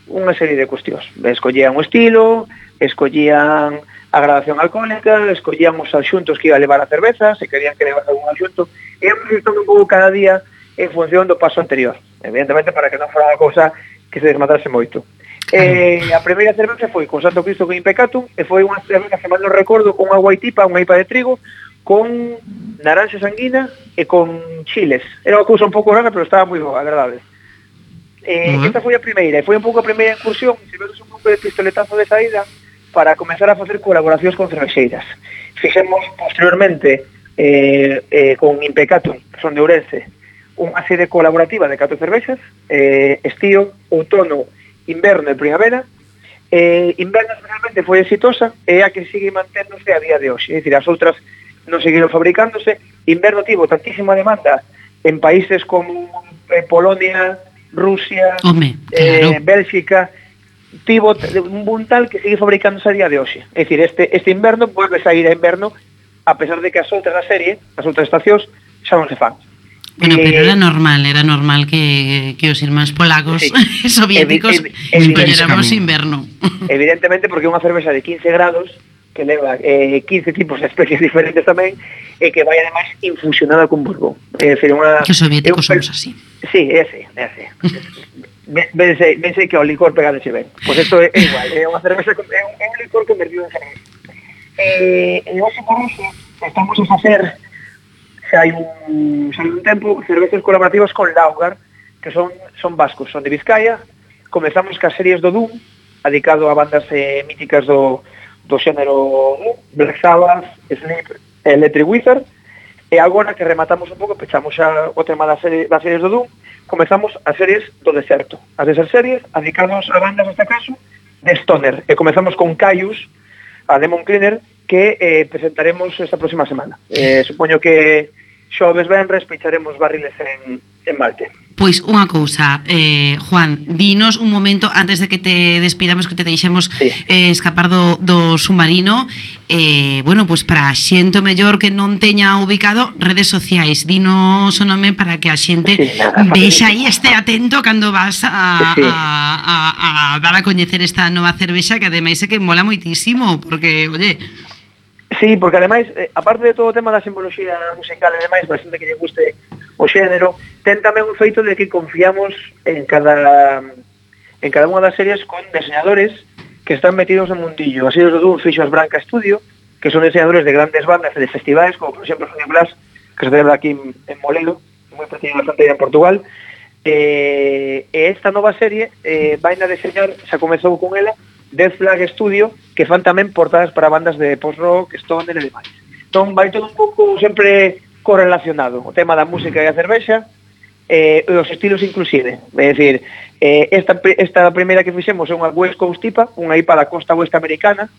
unha serie de cuestións. Escollían o estilo, escollían a gradación alcohólica, escollían os axuntos que iba a levar a cerveza, se querían que levase algún axunto, e íamos un pouco cada día en función do paso anterior, evidentemente para que non fora unha cousa que se desmatase moito. Eh, a primeira cerveza foi con Santo Cristo con Impecatum e foi unha cerveza que mal non recordo con unha guaitipa, unha IPA de trigo con naranxa sanguina e con chiles. Era unha cousa un pouco rara, pero estaba moi boa, a verdade. Eh,
uh -huh.
Esta foi a primeira, e foi un pouco a primeira incursión, se vedes un pouco de pistoletazo de saída, para comenzar a facer colaboracións con cervexeiras. Fixemos posteriormente eh, eh, con Impecatum, son de Ourense, unha sede colaborativa de catro cervexas, eh, estío, outono, inverno e primavera, eh, inverno especialmente foi exitosa e a que sigue manténdose a día de hoxe. É dicir, as outras non seguiron fabricándose. Inverno tivo tantísima demanda en países como eh, Polonia, Rusia,
Home, claro.
eh, Bélxica, tivo un buntal que sigue fabricándose a día de hoxe. É dicir, este, este inverno vuelve a ir a inverno a pesar de que as outras da serie, as outras estacións, xa non se fan.
Bueno,
eh,
pero era normal, era normal que, que os irmáns polacos
sí.
soviéticos
evi, evi,
inverno.
evi, porque unha evi, de 15 grados que leva eh, 15 tipos de especies diferentes tamén e que vai ademais infusionada con Bourbon. É dicir, unha
Que os soviéticos
un...
somos así.
Sí, é así, é así. Vense, vense que o licor pegadeche ben. Pois isto é, é igual, é unha cerveza é un, é un licor convertido en cerveza. Eh, e hoxe por hoxe estamos a facer xa hai un, xa hai un tempo cervezas colaborativas con Laugar, que son son vascos, son de Vizcaya. Comezamos cas series do Dum, dedicado a bandas eh, míticas do do xénero uh, Black Sabbath, Sleep Electric Wizard, E agora que rematamos un pouco, pechamos xa o tema das, serie, das series do Doom, comezamos as series do deserto. As desas series, dedicados a bandas neste caso, de Stoner. E comezamos con Caius, a Demon Cleaner, que eh, presentaremos esta próxima semana. Eh, supoño que xoves venres pecharemos barriles en, en Marte.
Pois unha cousa, eh, Juan, dinos un momento antes de que te despidamos que te deixemos eh, escapar do, do submarino. Eh, bueno, pois para a xente mellor que non teña ubicado redes sociais, dinos o nome para que a xente
sí, nada,
vexa aí este atento cando vas a,
sí.
a, a, a dar a coñecer esta nova cervexa que ademais é que mola moitísimo porque, oye,
Sí, porque ademais, eh, aparte de todo o tema da simboloxía musical e demais, para xente que lle guste o xénero, ten tamén un feito de que confiamos en cada en cada unha das series con diseñadores que están metidos no mundillo. Así os dun fixo as Branca Estudio, que son diseñadores de grandes bandas e de festivais, como por exemplo Sonia Blas, que se celebra aquí en, en Moledo, moi pertinho na fronteira en Portugal. Eh, e esta nova serie eh, vai na deseñar, xa comezou con ela, Death Flag Studio, que fan tamén portadas para bandas de post-rock, stoner e demais. Entón vai todo un pouco sempre correlacionado o tema da música e a cervexa eh, os estilos inclusive. É dicir, eh, esta, esta primeira que fixemos é unha West Coast IPA unha IPA da costa oeste americana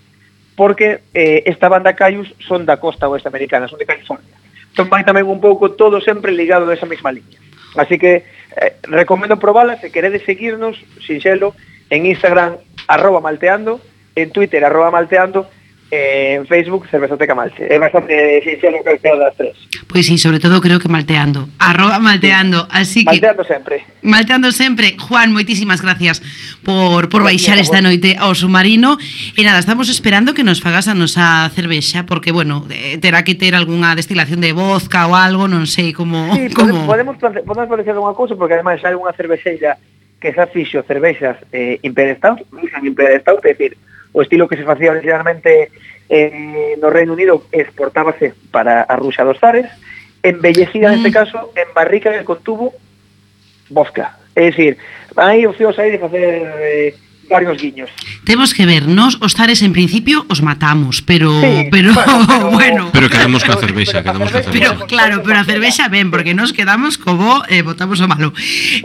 porque eh, esta banda Caius son da costa oeste americana, son de California. Entón vai tamén un pouco todo sempre ligado desa mesma liña. Así que eh, recomendo probala se queredes seguirnos, sinxelo en Instagram arroba malteando en Twitter arroba malteando eh, en Facebook Cervezoteca Malte. É bastante sincero que creo das tres.
Pois pues sí, sobre todo creo que malteando. Arroba malteando, así que...
Malteando sempre.
Malteando sempre. Juan, moitísimas gracias por, por baixar esta noite ao submarino. E nada, estamos esperando que nos fagas a nosa cervexa, porque, bueno, terá que ter algunha destilación de vodka ou algo, non sei como...
Sí,
como...
podemos, podemos plantear unha cousa, porque ademais hai unha cervexeira que xa fixo cervexas eh, Imperial Stout, Imperial Stout, é dicir, o estilo que se facía originalmente eh, no Reino Unido exportábase para a Rusia dos Zares, embellecida neste caso en barrica que contuvo vodka. É dicir, hai opcións aí de facer eh, varios guiños.
Temos que ver, nos os zares en principio os matamos, pero
Sí,
pero bueno,
Pero quedamos coa cervexa, quedamos coa cervexa.
pero claro, pero a cervexa ben, porque nos quedamos como eh, botamos o malo.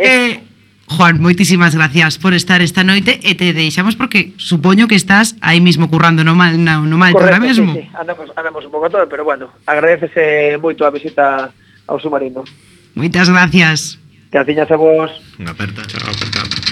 Eh, Juan, moitísimas gracias por estar esta noite e te deixamos porque supoño que estás aí mismo currando no mal, no, no mal
Correcto,
mesmo.
Sí, sí. Andamos, andamos un pouco todo, pero bueno, agradecese moito a visita ao submarino.
Moitas gracias.
Gracias a vos.
Unha aperta, chao, aperta.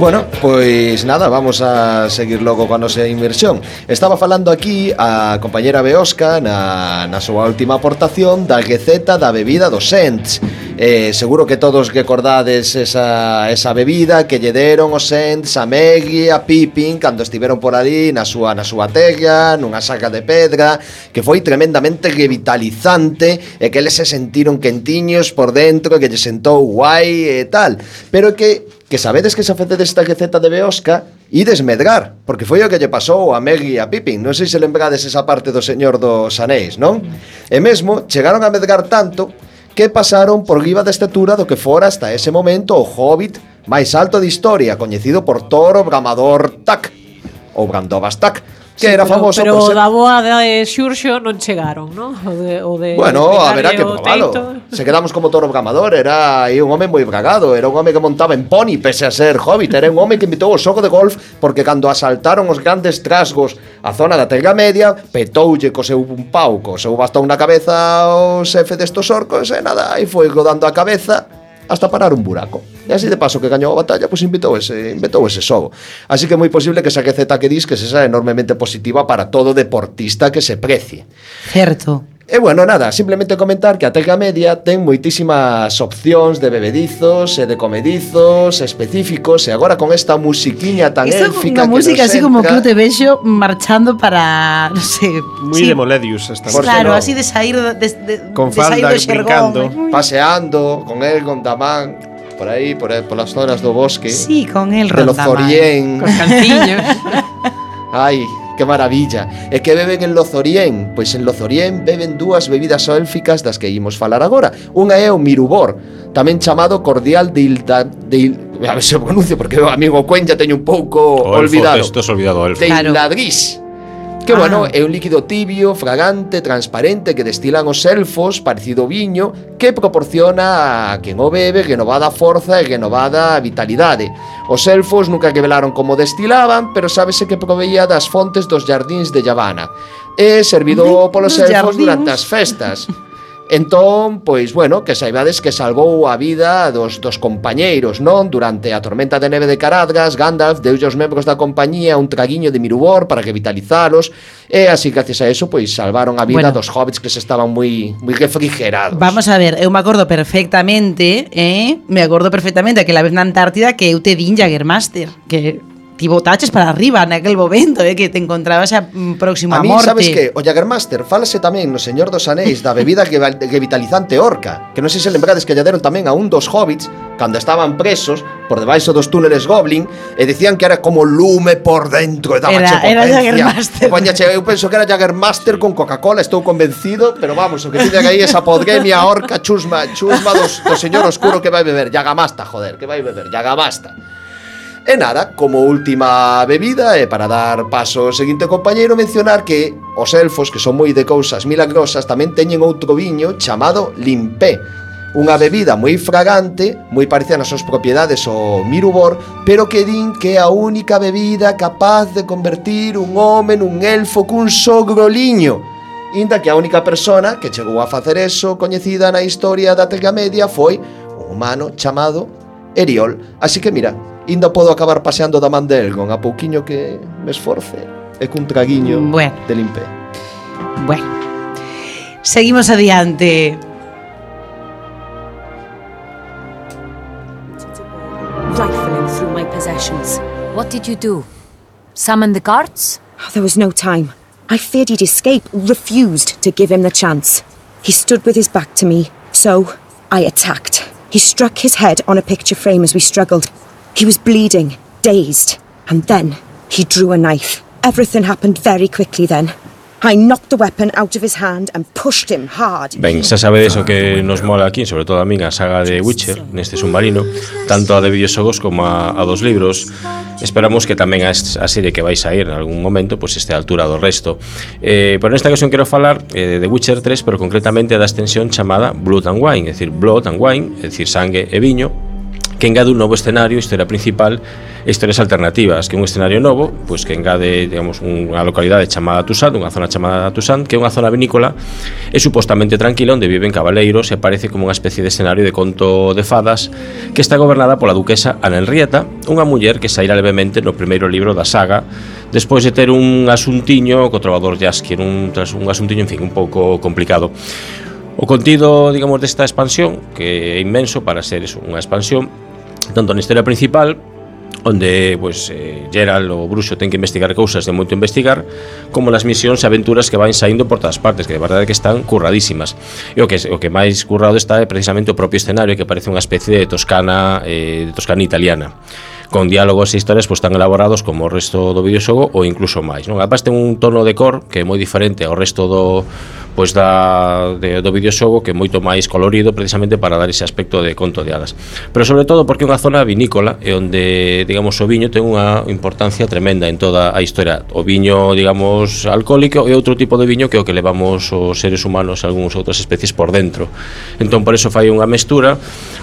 Bueno, pois nada, vamos a seguir logo coa nosa inversión. Estaba falando aquí a compañera Beosca na, na súa última aportación da receta da bebida dos Sents. Eh, seguro que todos recordades esa, esa bebida que lle deron os Sents a Maggie, a Pippin cando estiveron por ali na súa na súa terra, nunha saca de pedra, que foi tremendamente revitalizante e que eles se sentiron quentiños por dentro, que lle sentou guai e tal. Pero que que sabedes que se facedes esta receta de Beosca, ides medrar, porque foi o que lle pasou a Meg e a Pippin. Non sei se lembrades esa parte do señor dos anéis, non? E mesmo chegaron a medrar tanto que pasaron por riba da estatura do que fora hasta ese momento o hobbit máis alto de historia, coñecido por Toro Bramador Tak, ou Brandovas Tak, que
sí,
era
pero,
famoso.
Pero,
o eh.
da boa de Xurxo non chegaron, non? O de, o de
bueno, a
verá que
probalo. Se quedamos como Toro Gamador, era aí un home moi bragado, era un home que montaba en pony pese a ser hobbit, era un home que invitou o xogo de golf porque cando asaltaron os grandes trasgos a zona da Terra Media, petoulle co seu un pau, co seu bastón na cabeza o xefe destos orcos e nada, aí foi rodando a cabeza hasta parar un buraco. E así de paso que gañou a batalla, pois inventou ese, inventou ese xogo. Así que é moi posible que esa receta que dis que sexa enormemente positiva para todo deportista que se precie.
Certo.
E bueno, nada, simplemente comentar que a Tega Media ten moitísimas opcións de bebedizos e de comedizos específicos e agora con esta musiquiña tan
Esa
élfica
unha música así entra... como que eu te vexo marchando para, non sei,
moi
sí.
de Moledius esta
Por
Claro,
no.
así de sair de, de,
con
de
falda,
do xergón,
brincando,
paseando con el con Damán por aí, por, aí, polas zonas do bosque.
Sí, con el
De Lozorien.
Cos cantiños.
Ai, que maravilla. E que beben en Lozorien? Pois en Lozorien beben dúas bebidas élficas das que imos falar agora. Unha é o mirubor, tamén chamado cordial de Ilda, de il, a ver se o pronuncio porque o amigo Cuen ya teño un pouco
o
olvidado.
Elfo, olvidado, elfo.
De
Claro
Que
ah.
bueno, é un líquido tibio, fragante, transparente que destilan os elfos, parecido viño, que proporciona a quen o bebe renovada forza e renovada vitalidade. Os elfos nunca revelaron como destilaban, pero sábese que proveía das fontes dos jardíns de Yavana. E servido polos elfos
jardíns?
durante as festas. Entón, pois, bueno, que saibades que salvou a vida dos, dos compañeiros, non? Durante a tormenta de neve de Caradgas, Gandalf deulle aos membros da compañía un traguiño de Mirubor para revitalizalos, e así, gracias a eso, pois, salvaron a vida
bueno,
dos hobbits que se estaban moi moi refrigerados.
Vamos a ver, eu me acordo perfectamente, eh? me acordo perfectamente aquela vez na Antártida que eu te din Jagermaster, que ti botaches para arriba naquel momento, eh, que te encontrabas a mm, próximo
a,
a
mí,
morte.
sabes que? O Jaggermaster falase tamén no Señor dos Anéis da bebida que, que vitalizante orca, que non sei se lembrades que lladeron tamén a un dos hobbits cando estaban presos por debaixo dos túneles Goblin e decían que era como lume por dentro e daba
era, era
Jaggermaster. Eu penso que era Jaggermaster con Coca-Cola, estou convencido, pero vamos, o que tiña aí esa podgremia orca chusma, chusma dos, do señor oscuro que vai beber. Yagamasta, joder, que vai beber, Yagamasta. E nada, como última bebida e para dar paso ao seguinte compañeiro mencionar que os elfos que son moi de cousas milagrosas tamén teñen outro viño chamado limpé unha bebida moi fragante, moi parecida nas súas propiedades ao mirubor, pero que din que é a única bebida capaz de convertir un home nun elfo cun sogroliño. Inda que a única persona que chegou a facer eso coñecida na historia da Terra Media foi un humano chamado Eriol. Así que mira, inda podo acabar paseando da man de Elgon a pouquiño que me esforce e cun traguiño
Bueno.
de limpé.
Bueno. Seguimos adiante.
rifling through my possessions. What did you do? Summon the guards?
Ah, there was no time. I feared he'd escape, refused to give him the chance. He stood with his back to me, so I attacked. He struck his head on a picture frame as we struggled. He was bleeding, dazed, and then he drew a knife. Everything happened very quickly then. I knocked the weapon out of his hand and pushed him hard.
Ben, xa sabedes o que nos mola aquí, sobre todo a min, a saga de Witcher, neste submarino, tanto a de videoxogos como a, a dos libros. Esperamos que tamén a, a serie que vai sair en algún momento pois este a altura do resto. Eh, pero nesta ocasión quero falar eh, de Witcher 3, pero concretamente da extensión chamada Blood and Wine, é dicir, Blood and Wine, é dicir, sangue e viño, que engade un novo escenario, historia principal, historias alternativas, que é un escenario novo, pois que engade, digamos, unha localidade chamada Tusán, unha zona chamada Tusán, que é unha zona vinícola e supostamente tranquila onde viven cabaleiros e parece como unha especie de escenario de conto de fadas que está gobernada pola duquesa Ana Enrieta, unha muller que sairá levemente no primeiro libro da saga, despois de ter un asuntiño co trovador de que era un, un asuntiño, en fin, un pouco complicado. O contido, digamos, desta expansión, que é inmenso para ser eso, unha expansión, tanto na historia principal onde pues, eh, Gerald o Bruxo ten que investigar cousas de moito investigar como nas misións e aventuras que van saindo por todas partes, que de verdade que están curradísimas. E o que, o que máis currado está é precisamente o propio escenario que parece unha especie de Toscana eh, de Toscana italiana con diálogos e historias pois tan elaborados como o resto do videoxogo ou incluso máis, non? Además ten un tono de cor que é moi diferente ao resto do pois da de, do videoxogo que é moito máis colorido precisamente para dar ese aspecto de conto de hadas. Pero sobre todo porque é unha zona vinícola e onde, digamos, o viño ten unha importancia tremenda en toda a historia. O viño, digamos, alcohólico e outro tipo de viño que é o que levamos os seres humanos e algúns outras especies por dentro. Entón, por eso fai unha mestura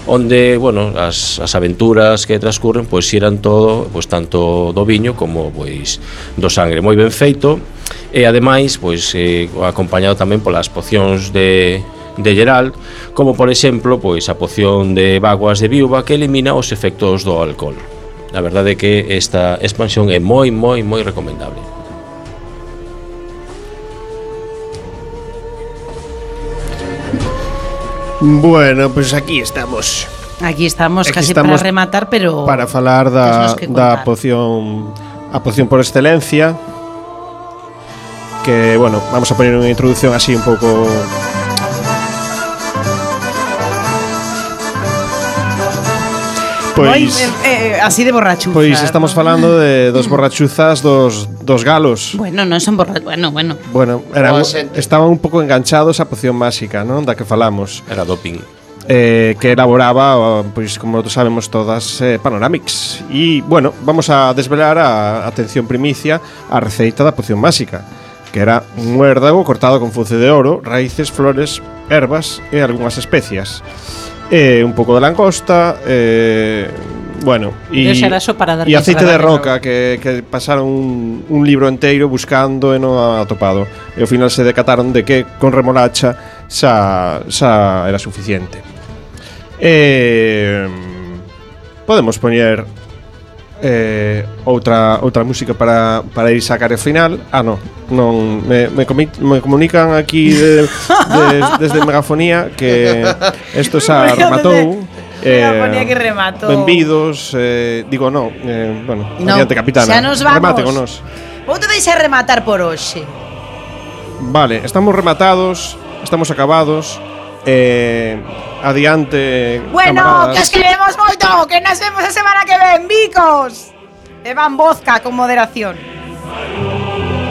onde, bueno, as, as aventuras que transcurren, pois xiran todo, pois tanto do viño como pois do sangre moi ben feito e ademais pois eh, acompañado tamén polas pocións de de Geralt, como por exemplo pois a poción de vaguas de viúva que elimina os efectos do alcohol. A verdade é que esta expansión é moi, moi, moi recomendable.
Bueno, pues aquí estamos.
Aquí estamos
Aquí
casi
estamos
para rematar, pero
para falar da, da poción a poción por excelencia que, bueno, vamos a poner unha introducción así un pouco Pois,
eh, eh, así de borrachuza.
Pois estamos falando de dos borrachuzas dos, dos galos.
Bueno, non son borrachuzas, bueno, bueno.
Bueno, eran, estaban un pouco enganchados á poción máxica, non? Da que falamos.
Era doping
eh, que elaboraba, pois como sabemos todas, eh, Panoramics. E, bueno, vamos a desvelar a atención primicia a receita da poción básica, que era un hérdago cortado con fuce de oro, raíces, flores, ervas e algunhas especias. Eh, un pouco de langosta, eh, bueno, e,
para
e aceite de roca que, que pasaron un, un libro enteiro buscando e non atopado. E ao final se decataron de que con remolacha xa, xa era suficiente. Eh, podemos poñer eh, outra outra música para, para ir sacar o final. Ah, no, non me, me, comi, me comunican aquí de, de, desde megafonía que isto xa rematou.
Eh, megafonía que rematou.
Benvidos, eh, digo, no, eh, bueno,
no,
adiante capitana.
Xa nos vamos.
Remate con nos.
Vou te deixar rematar por hoxe.
Vale, estamos rematados, estamos acabados. Eh, adiante,
Bueno,
camaradas.
que os queremos moito, que nos vemos a semana que ven, bicos. Van vodka con moderación.